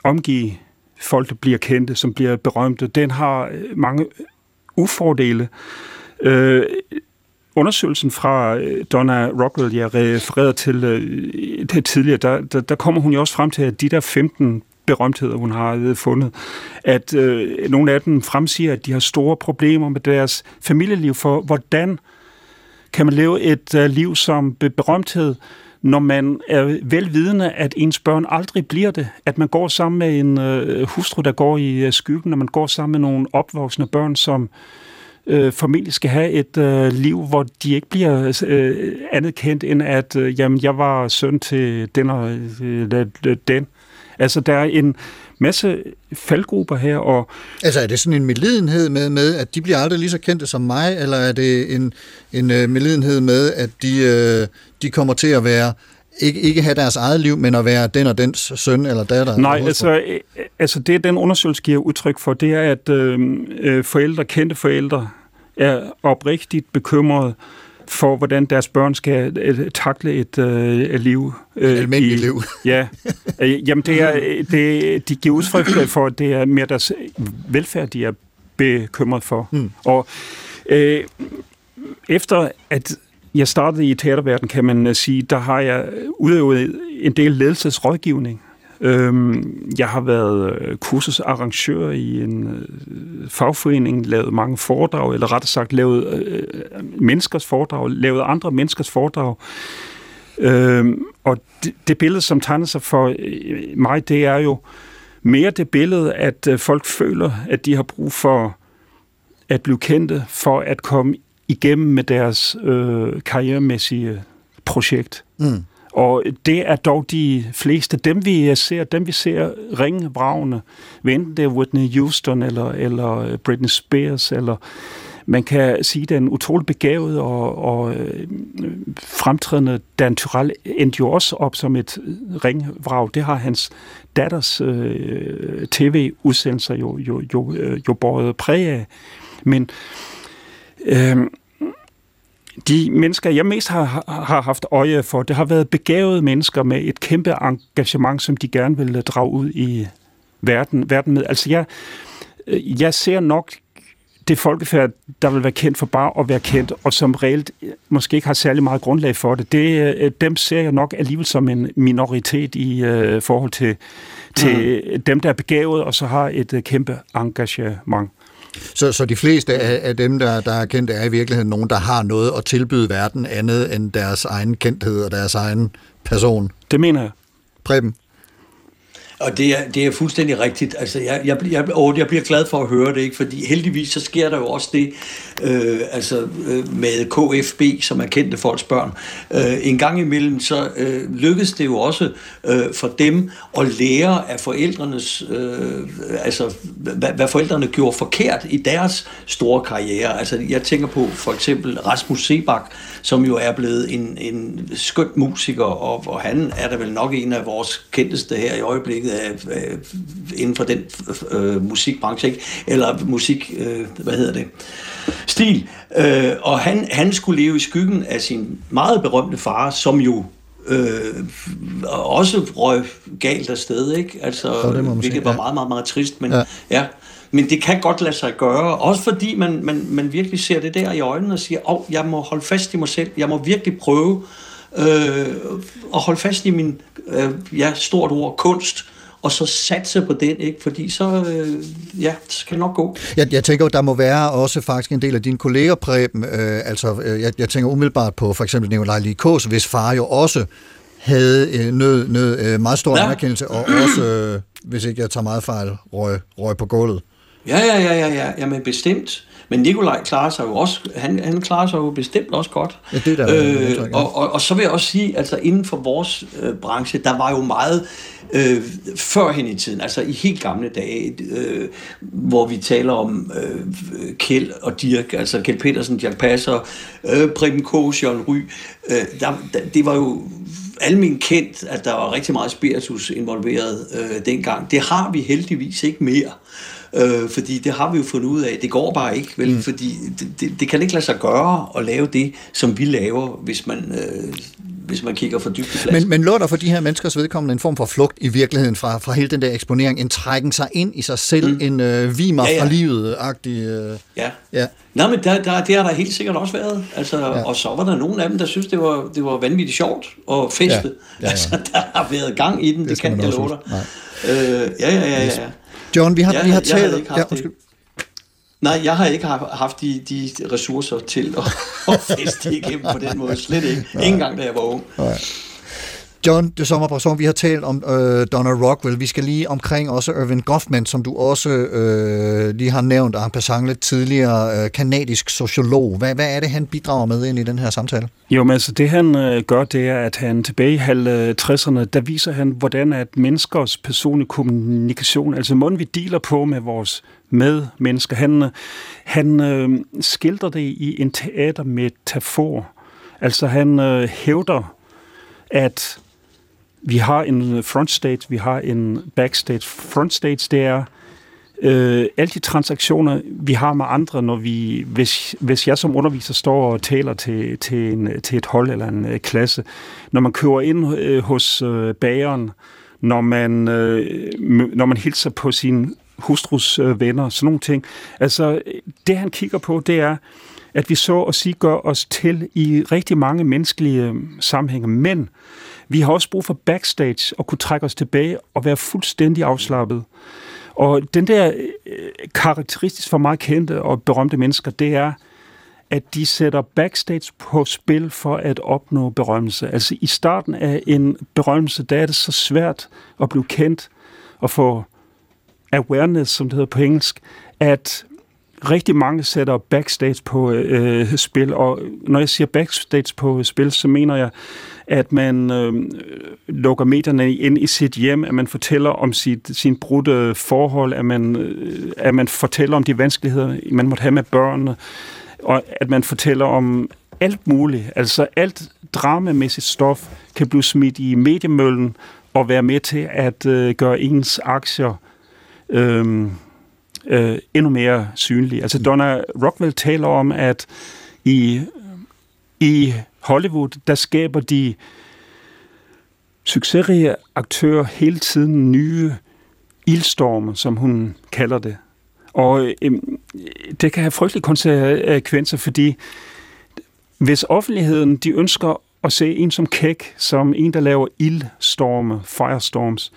omgive folk, der bliver kendte, som bliver berømte, den har øh, mange ufordele. Øh, Øh, undersøgelsen fra øh, Donna Rockwell, jeg refererede til øh, det tidligere, der, der, der kommer hun jo også frem til, at de der 15 berømtheder, hun har øh, fundet, at øh, nogle af dem fremsiger, at de har store problemer med deres familieliv, for hvordan kan man leve et øh, liv som berømthed, når man er velvidende, at ens børn aldrig bliver det. At man går sammen med en øh, hustru, der går i øh, skyggen, når man går sammen med nogle opvoksne børn, som øh, Øh, formentlig skal have et øh, liv, hvor de ikke bliver øh, andet kendt, end at øh, jamen, jeg var søn til den og øh, den. Altså, der er en masse faldgrupper her, og Altså er det sådan en medlidenhed med, med, at de bliver aldrig lige så kendte som mig, eller er det en, en øh, medlidenhed med, at de, øh, de kommer til at være, ikke, ikke have deres eget liv, men at være den og dens søn eller datter? Nej, eller altså, øh, altså det, den undersøgelse giver udtryk for, det er, at øh, øh, forældre, kendte forældre, er oprigtigt bekymrede for, hvordan deres børn skal øh, takle et øh, liv. Øh, almindeligt liv. *laughs* Ja. Øh, jamen, det er, det, de giver udtryk for, at det er mere deres velfærd, de er bekymret for. Mm. Og øh, efter at jeg startede i teaterverdenen, kan man øh, sige, der har jeg udøvet en del ledelsesrådgivning. Øhm, jeg har været øh, kursusarrangør i en øh, fagforening, lavet mange foredrag, eller rettere sagt lavet menneskers foredrag, lavet andre menneskers foredrag. Øhm, og det, billede, som tegner sig for mig, det er jo mere det billede, at folk føler, at de har brug for at blive kendte, for at komme igennem med deres øh, karrieremæssige projekt. Mm. Og det er dog de fleste, dem vi ser, dem vi ser ringe vragende, hvad enten det er Whitney Houston, eller, eller Britney Spears, eller man kan sige, den utrolig begavet og, og øh, fremtrædende Dan Tyrell endte jo også op som et ringvrag. Det har hans datters øh, tv-udsendelser jo, jo, jo, øh, jo båret præg af. Men øh, de mennesker, jeg mest har, har haft øje for, det har været begavede mennesker med et kæmpe engagement, som de gerne vil drage ud i verden, verden med. Altså jeg, øh, jeg ser nok det folkefærd, der vil være kendt for bare at være kendt, og som reelt måske ikke har særlig meget grundlag for det, det øh, dem ser jeg nok alligevel som en minoritet i uh, forhold til, til mm. dem, der er begavet, og så har et uh, kæmpe engagement. Så, så de fleste af, af dem, der, der er kendte, er i virkeligheden nogen, der har noget at tilbyde verden andet end deres egen kendthed og deres egen person. Det mener jeg. Preben? Og det er, det er fuldstændig rigtigt. Altså, jeg, jeg, jeg, og jeg bliver glad for at høre det, ikke? fordi heldigvis så sker der jo også det øh, altså, øh, med KFB, som er kendte folks børn. Øh, en gang imellem så øh, lykkes det jo også øh, for dem at lære af forældrenes, øh, altså hvad, hvad forældrene gjorde forkert i deres store karriere. Altså, jeg tænker på for eksempel Rasmus Sebak, som jo er blevet en, en skøn musiker, og, og han er da vel nok en af vores kendteste her i øjeblikket af, af, inden for den øh, musikbranche, ikke? eller musik, øh, hvad hedder det, stil. Øh, og han, han skulle leve i skyggen af sin meget berømte far, som jo øh, også røg galt afsted, ikke? Altså, Jo, det hvilket sige, var ja. meget, meget, meget trist, men Ja. ja. ja. Men det kan godt lade sig gøre, også fordi man, man, man virkelig ser det der i øjnene og siger, åh, oh, jeg må holde fast i mig selv, jeg må virkelig prøve øh, at holde fast i min, øh, ja, stort ord, kunst, og så satse på den, ikke? Fordi så, øh, ja, så skal det nok gå. Jeg, jeg tænker, der må være også faktisk en del af dine kolleger, Preben. Øh, altså, øh, jeg, jeg tænker umiddelbart på for eksempel Nikolaj Likos, hvis far jo også havde øh, nød, nød øh, meget stor ja. Anerkendelse, og også, øh, hvis ikke jeg tager meget fejl, røg, røg på gulvet. Ja, ja, ja, ja, ja, jamen bestemt. Men Nikolaj klarer sig jo også, han, han klarer sig jo bestemt også godt. Ja, det er der indtryk, ja. og, og, og så vil jeg også sige, altså inden for vores øh, branche, der var jo meget øh, førhen i tiden, altså i helt gamle dage, øh, hvor vi taler om øh, Kjeld og Dirk, altså Kjeld Petersen, Dirk Passer, øh, Preben Kås, Jørgen Ry, øh, der, der, det var jo almen kendt, at der var rigtig meget spiritus involveret øh, dengang. Det har vi heldigvis ikke mere. Øh, fordi det har vi jo fundet ud af. Det går bare ikke, vel? Mm. Fordi det, det, det kan ikke lade sig gøre at lave det, som vi laver, hvis man, øh, hvis man kigger for dybt i flasken. Men, men lå der for de her menneskers vedkommende en form for flugt i virkeligheden fra, fra hele den der eksponering, en trækken sig ind i sig selv, mm. en øh, vimer ja, Ja, ja. ja. fra livet-agtig... Øh, Ja. ja. Nå, men der, der, det har der helt sikkert også været. Altså, Ja. ja. Og så var der nogle af dem, der synes det var, det var vanvittigt sjovt og feste. Ja. Ja. Ja, Ja, *laughs* ja. Altså, der har været gang i den, det, det kan jeg love dig. Øh, ja, ja, ja, ja. ja. John, vi har, Jeg- vi har jeg talt... haft Ja, undskyld. Nej, jeg har ikke haft, de, de ressourcer til at, at feste igennem på den måde. Slet ikke. Ikke engang, da jeg var ung. John de Sommerbrasson, vi har talt om øh, Donna Rockwell. Vi skal lige omkring også Irvin Goffman, som du også øh, lige har nævnt, og en passant lidt tidligere øh, kanadisk sociolog. Hvad, hvad er det, han bidrager med ind i den her samtale? Jo, men altså det han øh, gør, det er, at han tilbage i halv øh, 60'erne, der viser han, hvordan at menneskers personlige kommunikation, altså måden vi dealer på med vores medmennesker, han, øh, han øh, skildrer det i en teatermetafor. Altså han øh, hævder, at vi har en øh, frontstage, vi har en backstage. Frontstage, det er øh, alle de transaktioner, vi har med andre, når vi, hvis, hvis jeg som underviser står og taler til, til, en, til et hold eller en øh, klasse, når man kører ind øh, hos øh, bageren, når man, øh, når man hilser på sin hustrus øh, venner, sådan nogle ting. Altså, det han kigger på, det er, at vi så at sige gør os til i rigtig mange menneskelige øh, sammenhænge, men vi har også brug for backstage og kunne trække os tilbage og være fuldstændig afslappet. Og den der øh, karakteristisk for meget kendte og berømte mennesker, det er, at de sætter backstage på spil for at opnå berømmelse. Altså i starten af en berømmelse, der er det så svært at blive kendt og få awareness, som det hedder på engelsk, at rigtig mange sætter backstage på øh, øh, spil, og når jeg siger backstage på øh, spil, så mener jeg, at man øh, lukker medierne ind i sit hjem, at man fortæller om sit, sin brudte forhold, at man, øh, at man fortæller om de vanskeligheder, man måtte have med børnene, og at man fortæller om alt muligt. Altså alt dramamæssigt stof kan blive smidt i mediemøllen og være med til at øh, gøre ens aktier øh, øh, endnu mere synlige. Altså Donna Rockwell taler om, at i, i Hollywood, der skaber de succesrige aktører hele tiden nye ildstorme, som hun kalder det. Og øh, det kan have frygtelige konsekvenser, fordi hvis offentligheden de ønsker at se en som Kæk, som en, der laver ildstorme, firestorms,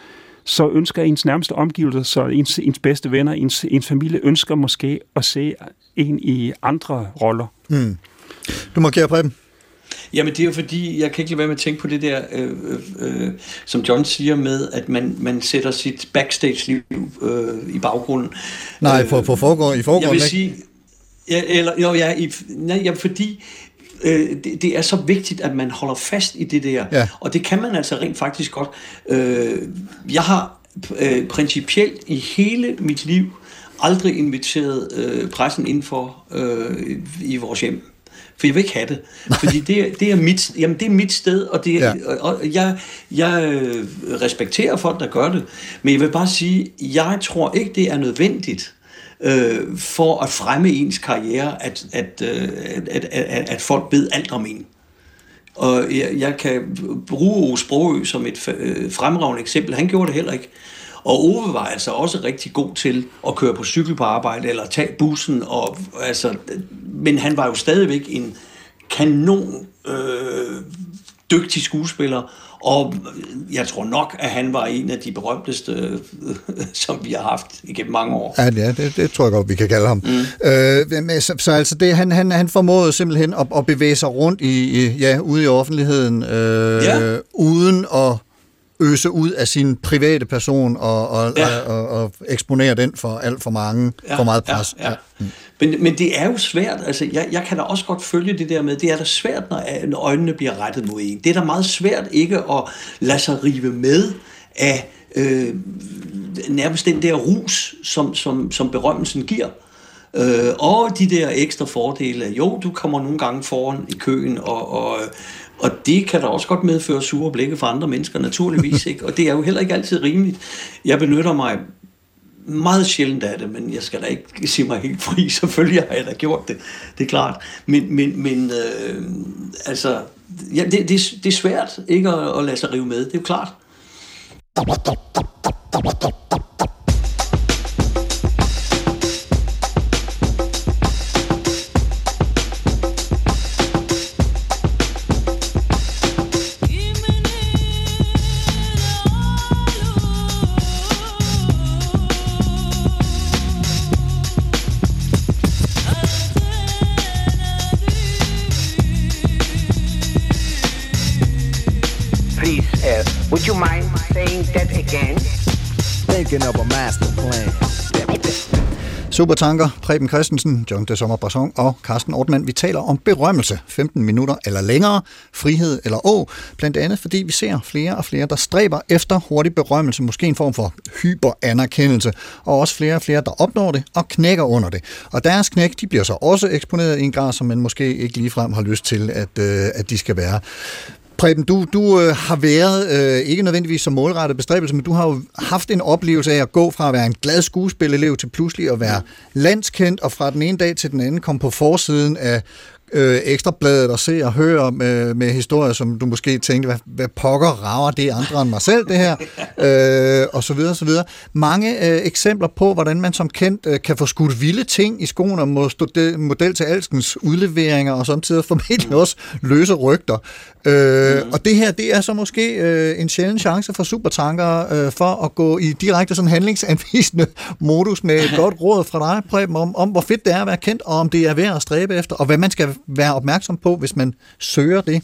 så ønsker ens nærmeste omgivelser, så ens, ens bedste venner, ens, ens familie ønsker måske at se en i andre roller. Mm. Du markerer Preben. Jamen det er jo fordi, jeg kan ikke lade være med at tænke på det der, øh, øh, som John siger med, at man, man sætter sit backstage-liv øh, i baggrunden. Nej, Øh, på, på forgår, i Jeg forgården, vil sige, ja, eller, jo, ja, i, nej, ja, fordi øh, det, det er så vigtigt, at man holder fast i det der. Ja. Og det kan man altså rent faktisk godt. Øh, jeg har øh, principielt i hele mit liv aldrig inviteret øh, pressen indenfor øh, i vores hjem. For jeg vil ikke have det. Fordi det, er- det, er, mit, jamen det er mit sted, og, det, Ja. ja. og jeg, jeg øh, respekterer folk, der gør det. Men jeg vil bare sige, jeg tror ikke, det er nødvendigt øh, for at fremme ens karriere, at, at, øh, at, at, at, folk ved alt om en. Og jeg, jeg kan bruge Ove Sprogø som et øh, fremragende eksempel. Han gjorde det heller ikke. Og Ove var altså også rigtig god til at køre på cykel på arbejde, eller tage bussen. Og, altså, men han var jo stadigvæk en kanon øh, dygtig skuespiller. Og jeg tror nok, at han var en af de berømteste, *laughs* som vi har haft igennem mange år. Ja, ja det, det tror jeg godt, vi kan kalde ham. Mm. Øh, men så, så altså, det, han, han, han formåede simpelthen at, at bevæge sig rundt i, i, ja, ude i offentligheden, øh, Ja. uden at øse ud af sin private person og, og, ja. Ja. og, og, og eksponere den for alt for mange, ja, for meget pres. Ja, ja. Men, men det er jo svært, altså jeg, jeg kan da også godt følge det der med, det er da svært, når når øjnene bliver rettet mod en. Det er da meget svært ikke at lade sig rive med af øh, nærmest den der rus, som, som, som berømmelsen giver. Øh, og de der ekstra fordele. Jo, du kommer nogle gange foran i køen, og, og, og det kan da også godt medføre sure blikke for andre mennesker, naturligvis. *laughs* ikke. Og det er jo heller ikke altid rimeligt. Jeg benytter mig meget sjældent af det, men jeg skal da ikke sige mig helt fri. Selvfølgelig har jeg da gjort det, det er klart. Men, men, men øh, altså, ja, det, det, det er svært ikke at, at lade sig rive med, det er jo klart. Would you mind saying that again? Thinking of a master plan. Supertanker, Preben Christensen, John de Sommer Brasson og Carsten Ortmann. Vi taler om berømmelse, 15 minutter eller længere, frihed eller å, blandt andet fordi vi ser flere og flere, der stræber efter hurtig berømmelse, måske en form for hyperanerkendelse, og også flere og flere, der opnår det og knækker under det. Og deres knæk, de bliver så også eksponeret i en grad, som man måske ikke ligefrem har lyst til, at, øh, at de skal være. Preben, du, du øh, har været, øh, ikke nødvendigvis som målrettet bestræbelse, men du har jo haft en oplevelse af at gå fra at være en glad skuespilelev til pludselig at være landskendt, og fra den ene dag til den anden kom på forsiden af øh, ekstrabladet og se og høre med, med historier, som du måske tænkte, hvad, hvad pokker rager det andre end mig selv, det her, *laughs* øh, og så videre, og så videre. Mange øh, eksempler på, hvordan man som kendt øh, kan få skudt vilde ting i skoene, og må stå de, model til alskens udleveringer, og samtidig formentlig også løse rygter. Øh, Og det her, det er så måske øh, en sjælden chance for supertanker øh, for at gå i direkte sådan handlingsanvisende modus med et *laughs* godt råd fra dig, Preben, om, om hvor fedt det er at være kendt, og om det er værd at stræbe efter, og hvad man skal være opmærksom på, hvis man søger det.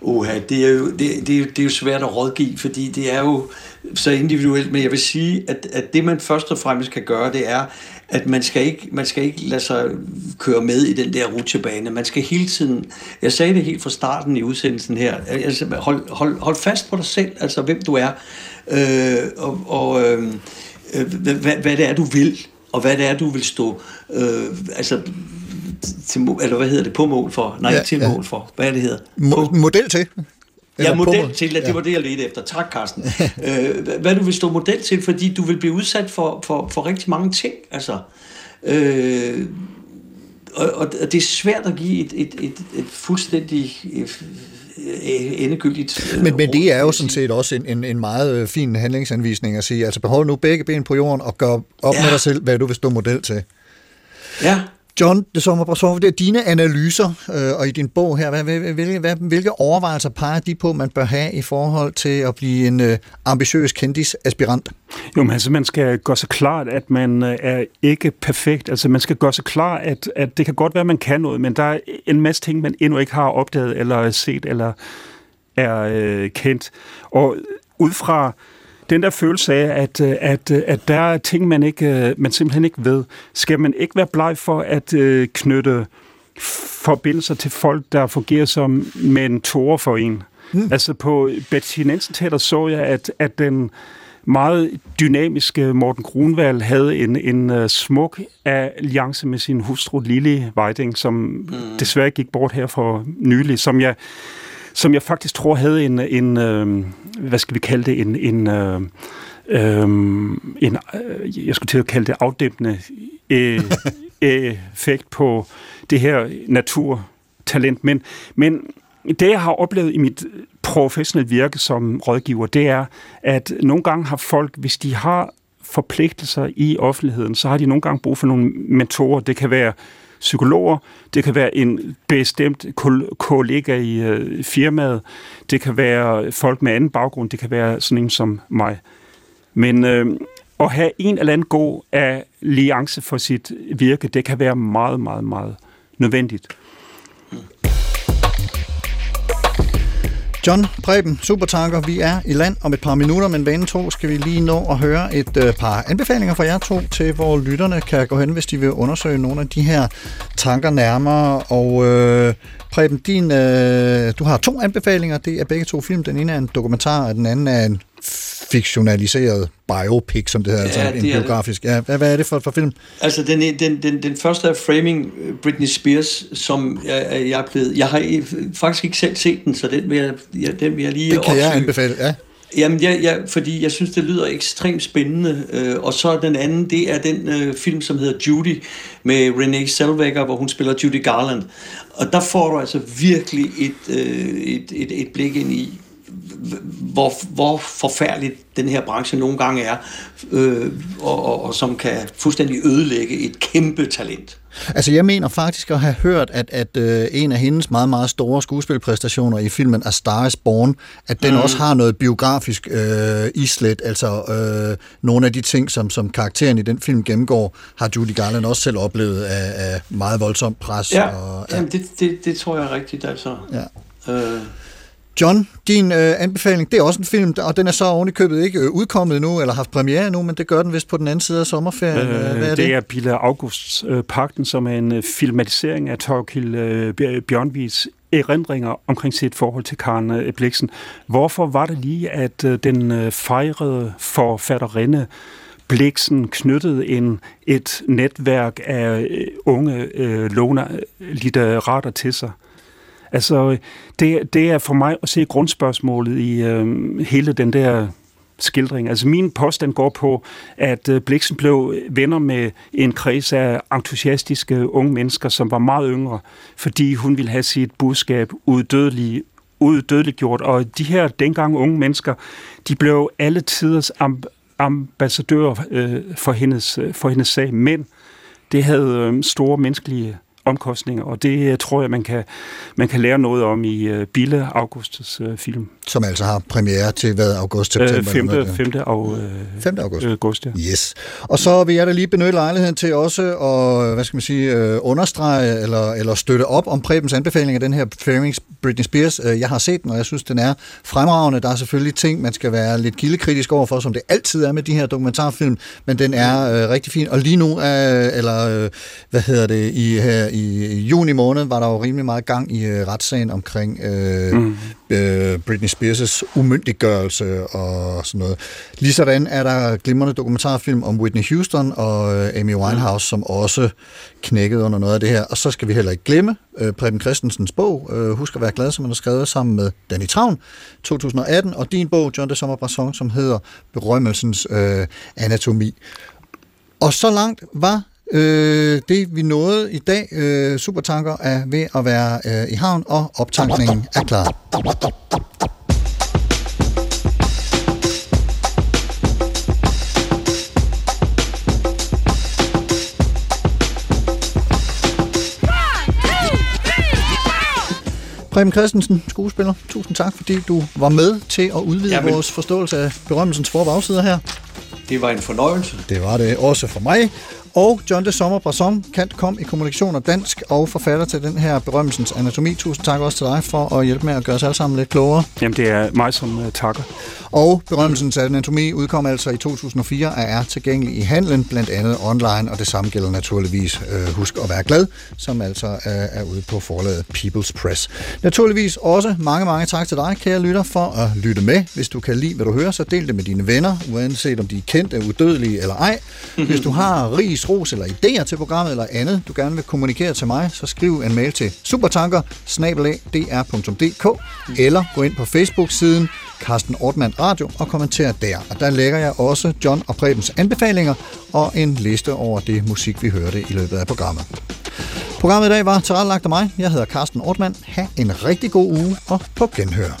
Uha, det er, jo, det, det, er det er jo svært at rådgive, fordi det er jo så individuelt, men jeg vil sige, at, at det man først og fremmest kan gøre, det er, at man skal, ikke, man skal ikke lade sig køre med i den der rutsjebane. Man skal hele tiden, jeg sagde det helt fra starten i udsendelsen her, altså hold, hold, hold fast på dig selv, altså hvem du er, øh, og, og øh, øh hvad, hvad det er, du vil, og hvad det er, du vil stå, øh, altså til, eller hvad hedder det, på mål for? Nej, Ja, ja, til ja. mål for. Hvad er det hedder? Mo- model til. Eller Ja, model til, det Ja. var det, jeg ledte efter. Tak, Carsten. *laughs* øh, hvad- du vil stå model til, fordi du vil blive udsat for, for, for rigtig mange ting. Altså, øh, og, og det er svært at give et, et, et, et fuldstændig øh, endegyldigt... øh, Men, men det er jo sådan set også en, en, en meget øh, fin handlingsanvisning at sige, altså behold nu begge ben på jorden og gør op ja. med Ja. dig selv, hvad du vil stå model til. Ja, John de Sommer det er dine analyser øh, og i din bog her, hvad, hvad, hvilke, hvad, hvilke overvejelser peger de på, man bør have i forhold til at blive en øh, ambitiøs kendisaspirant? Jo, men altså, man skal gøre sig klart, at man øh, er ikke perfekt. Altså, man skal gøre sig klar, at, at det kan godt være, at man kan noget, men der er en masse ting, man endnu ikke har opdaget, eller set, eller er øh, kendt. Og ud fra den der følelse af, at, øh, at, øh, at der er ting, man, ikke, øh, man simpelthen ikke ved, skal man ikke være bleg for at knytte forbindelser til folk, der fungerer som mentorer for en. Mm. Altså på Betty Nansen Teater så jeg, at, at den meget dynamiske Morten Grunwald havde en, en smuk alliance med sin hustru Lili Weiding, som mm. desværre gik bort her for nylig, som jeg, som jeg faktisk tror havde en, en øh, hvad skal vi kalde det, en, en, øh, øh, en jeg skulle til at kalde det afdæmpende øh, *laughs* effekt på det her naturtalent. Men, men det, jeg har oplevet i mit professionelle virke som rådgiver, det er, at nogle gange har folk, hvis de har forpligtelser i offentligheden, så har de nogle gange brug for nogle mentorer. Det kan være psykologer, det kan være en bestemt kollega i øh, firmaet, det kan være folk med anden baggrund, det kan være sådan en som mig. Men øh, at have en eller anden god alliance for sit virke, det kan være meget, meget, meget nødvendigt. John Preben, Supertanker, vi er i land om et par minutter, men vanen to skal vi lige nå at høre et øh, par anbefalinger fra jer to til, hvor lytterne kan gå hen, hvis de vil undersøge nogle af de her tanker nærmere. Og øh, Preben, din, øh, du har to anbefalinger. Det er begge to film. Den ene er en dokumentar, og den anden er en fiktionaliseret biopic, som det hedder, Ja, altså en det det. biografisk. Ja, hvad, hvad er det for, for film? Altså, den, den, den, den første er Framing øh, Britney Spears, som jeg, jeg er blevet... Jeg har faktisk ikke selv set den, så den vil jeg, den vil jeg lige Det kan jeg opsøge. anbefale, ja. Jamen, ja, ja, fordi jeg synes, det lyder ekstremt spændende. Øh, og så den anden, det er den øh, film, som hedder Judy, med Renee Zellweger, hvor hun spiller Judy Garland. Og der får du altså virkelig et, øh, et, et, et blik ind i, hvor, hvor forfærdeligt den her branche nogle gange er, øh, og, og, og som kan fuldstændig ødelægge et kæmpe talent. Altså, jeg mener faktisk at have hørt, at, at øh, en af hendes meget, meget store skuespilpræstationer i filmen A Star is Born, at den mm. også har noget biografisk øh, islet, altså øh, nogle af de ting, som, som karakteren i den film gennemgår, har Judy Garland også selv oplevet af, af meget voldsomt pres. Ja, Og, ja. jamen, det, det, det tror jeg er rigtigt, altså. Ja. Øh, John, din øh, anbefaling, det er også en film, og den er så oven i købet ikke øh, udkommet nu, eller haft premiere nu, men det gør den vist på den anden side af sommerferien. Øh, Hvad er det? det er Bille Augusts øh, Pakten, som er en øh, filmatisering af Torkild øh, Bj- Bjørnvigs erindringer omkring sit forhold til Karen øh, Bliksen. Hvorfor var det lige, at øh, den øh, fejrede forfatterinde Bliksen knyttede en, et netværk af øh, unge øh, låner litterater til sig? Altså, det, det er for mig at se grundspørgsmålet i øh, hele den der skildring. Altså, min påstand går på, at øh, Bliksen blev venner med en kreds af entusiastiske unge mennesker, som var meget yngre, fordi hun ville have sit budskab uddødeligt uddødeliggjort, og de her dengang unge mennesker, de blev alle tiders amb- ambassadører øh, for, hendes, øh, for hendes sag, men det havde øh, store menneskelige omkostninger, og det øh, tror jeg, man kan, man kan lære noget om i øh, Bille Augustes øh, film. Som altså har premiere til hvad, august, september? Øh, 5. eller noget? 5. Af, øh, 5. august. august ja. Yes. Og så vil jeg da lige benytte lejligheden til også at, hvad skal man sige, øh, understrege eller, eller støtte op om Prebens anbefaling af den her Fairings Britney Spears. Øh, Jeg har set den, og jeg synes, den er fremragende. Der er selvfølgelig ting, man skal være lidt kildekritisk overfor, som det altid er med de her dokumentarfilm, men den er øh, rigtig fin. Og lige nu, øh, eller øh, hvad hedder det, i, her, i juni måned, var der jo rimelig meget gang i øh, retssagen omkring øh, mm. øh, Britney Spears' umyndiggørelse og sådan noget. Ligesådan er der glimrende dokumentarfilm om Whitney Houston og øh, Amy Winehouse, som også knækkede under noget af det her. Og så skal vi heller ikke glemme øh, Preben Christensens bog, øh, Husk at være glad, som han har skrevet sammen med Danny Travn, 2018, og din bog, John de Sommer Brasson, som hedder Berømmelsens øh, anatomi. Og så langt var øh, det, vi nåede i dag. Øh, Supertanker er ved at være øh, i havn, og optankningen er klar. Preben Christensen, skuespiller, tusind tak, fordi du var med til at udvide Jamen. vores forståelse af berømmelsens for- her. Det var en fornøjelse. Det var det også for mig. Og John de Sommer Brasson, kant kom i kommunikation og dansk, og forfatter til den her berømmelsens anatomi. Tusind tak også til dig for at hjælpe med at gøre os alle sammen lidt klogere. Jamen, det er mig, som uh, takker. Og berømmelsens anatomi udkom altså i 2004 og er tilgængelig i handlen, blandt andet online, og det samme gælder naturligvis øh, Husk at være glad, som altså øh, er ude på forlaget People's Press. Naturligvis også mange, mange tak til dig, kære lytter, for at lytte med. Hvis du kan lide, hvad du hører, så del det med dine venner, uanset om de er kendte, udødelige eller ej. Hvis du har ris, ros eller idéer til programmet eller andet, du gerne vil kommunikere til mig, så skriv en mail til supertanker eller gå ind på Facebook-siden Carsten Ortmann Radio og kommenter der. Og der lægger jeg også John og Prebens anbefalinger og en liste over det musik, vi hørte i løbet af programmet. Programmet i dag var tilrettelagt af mig. Jeg hedder Carsten Ortmann. Ha' en rigtig god uge og på genhør.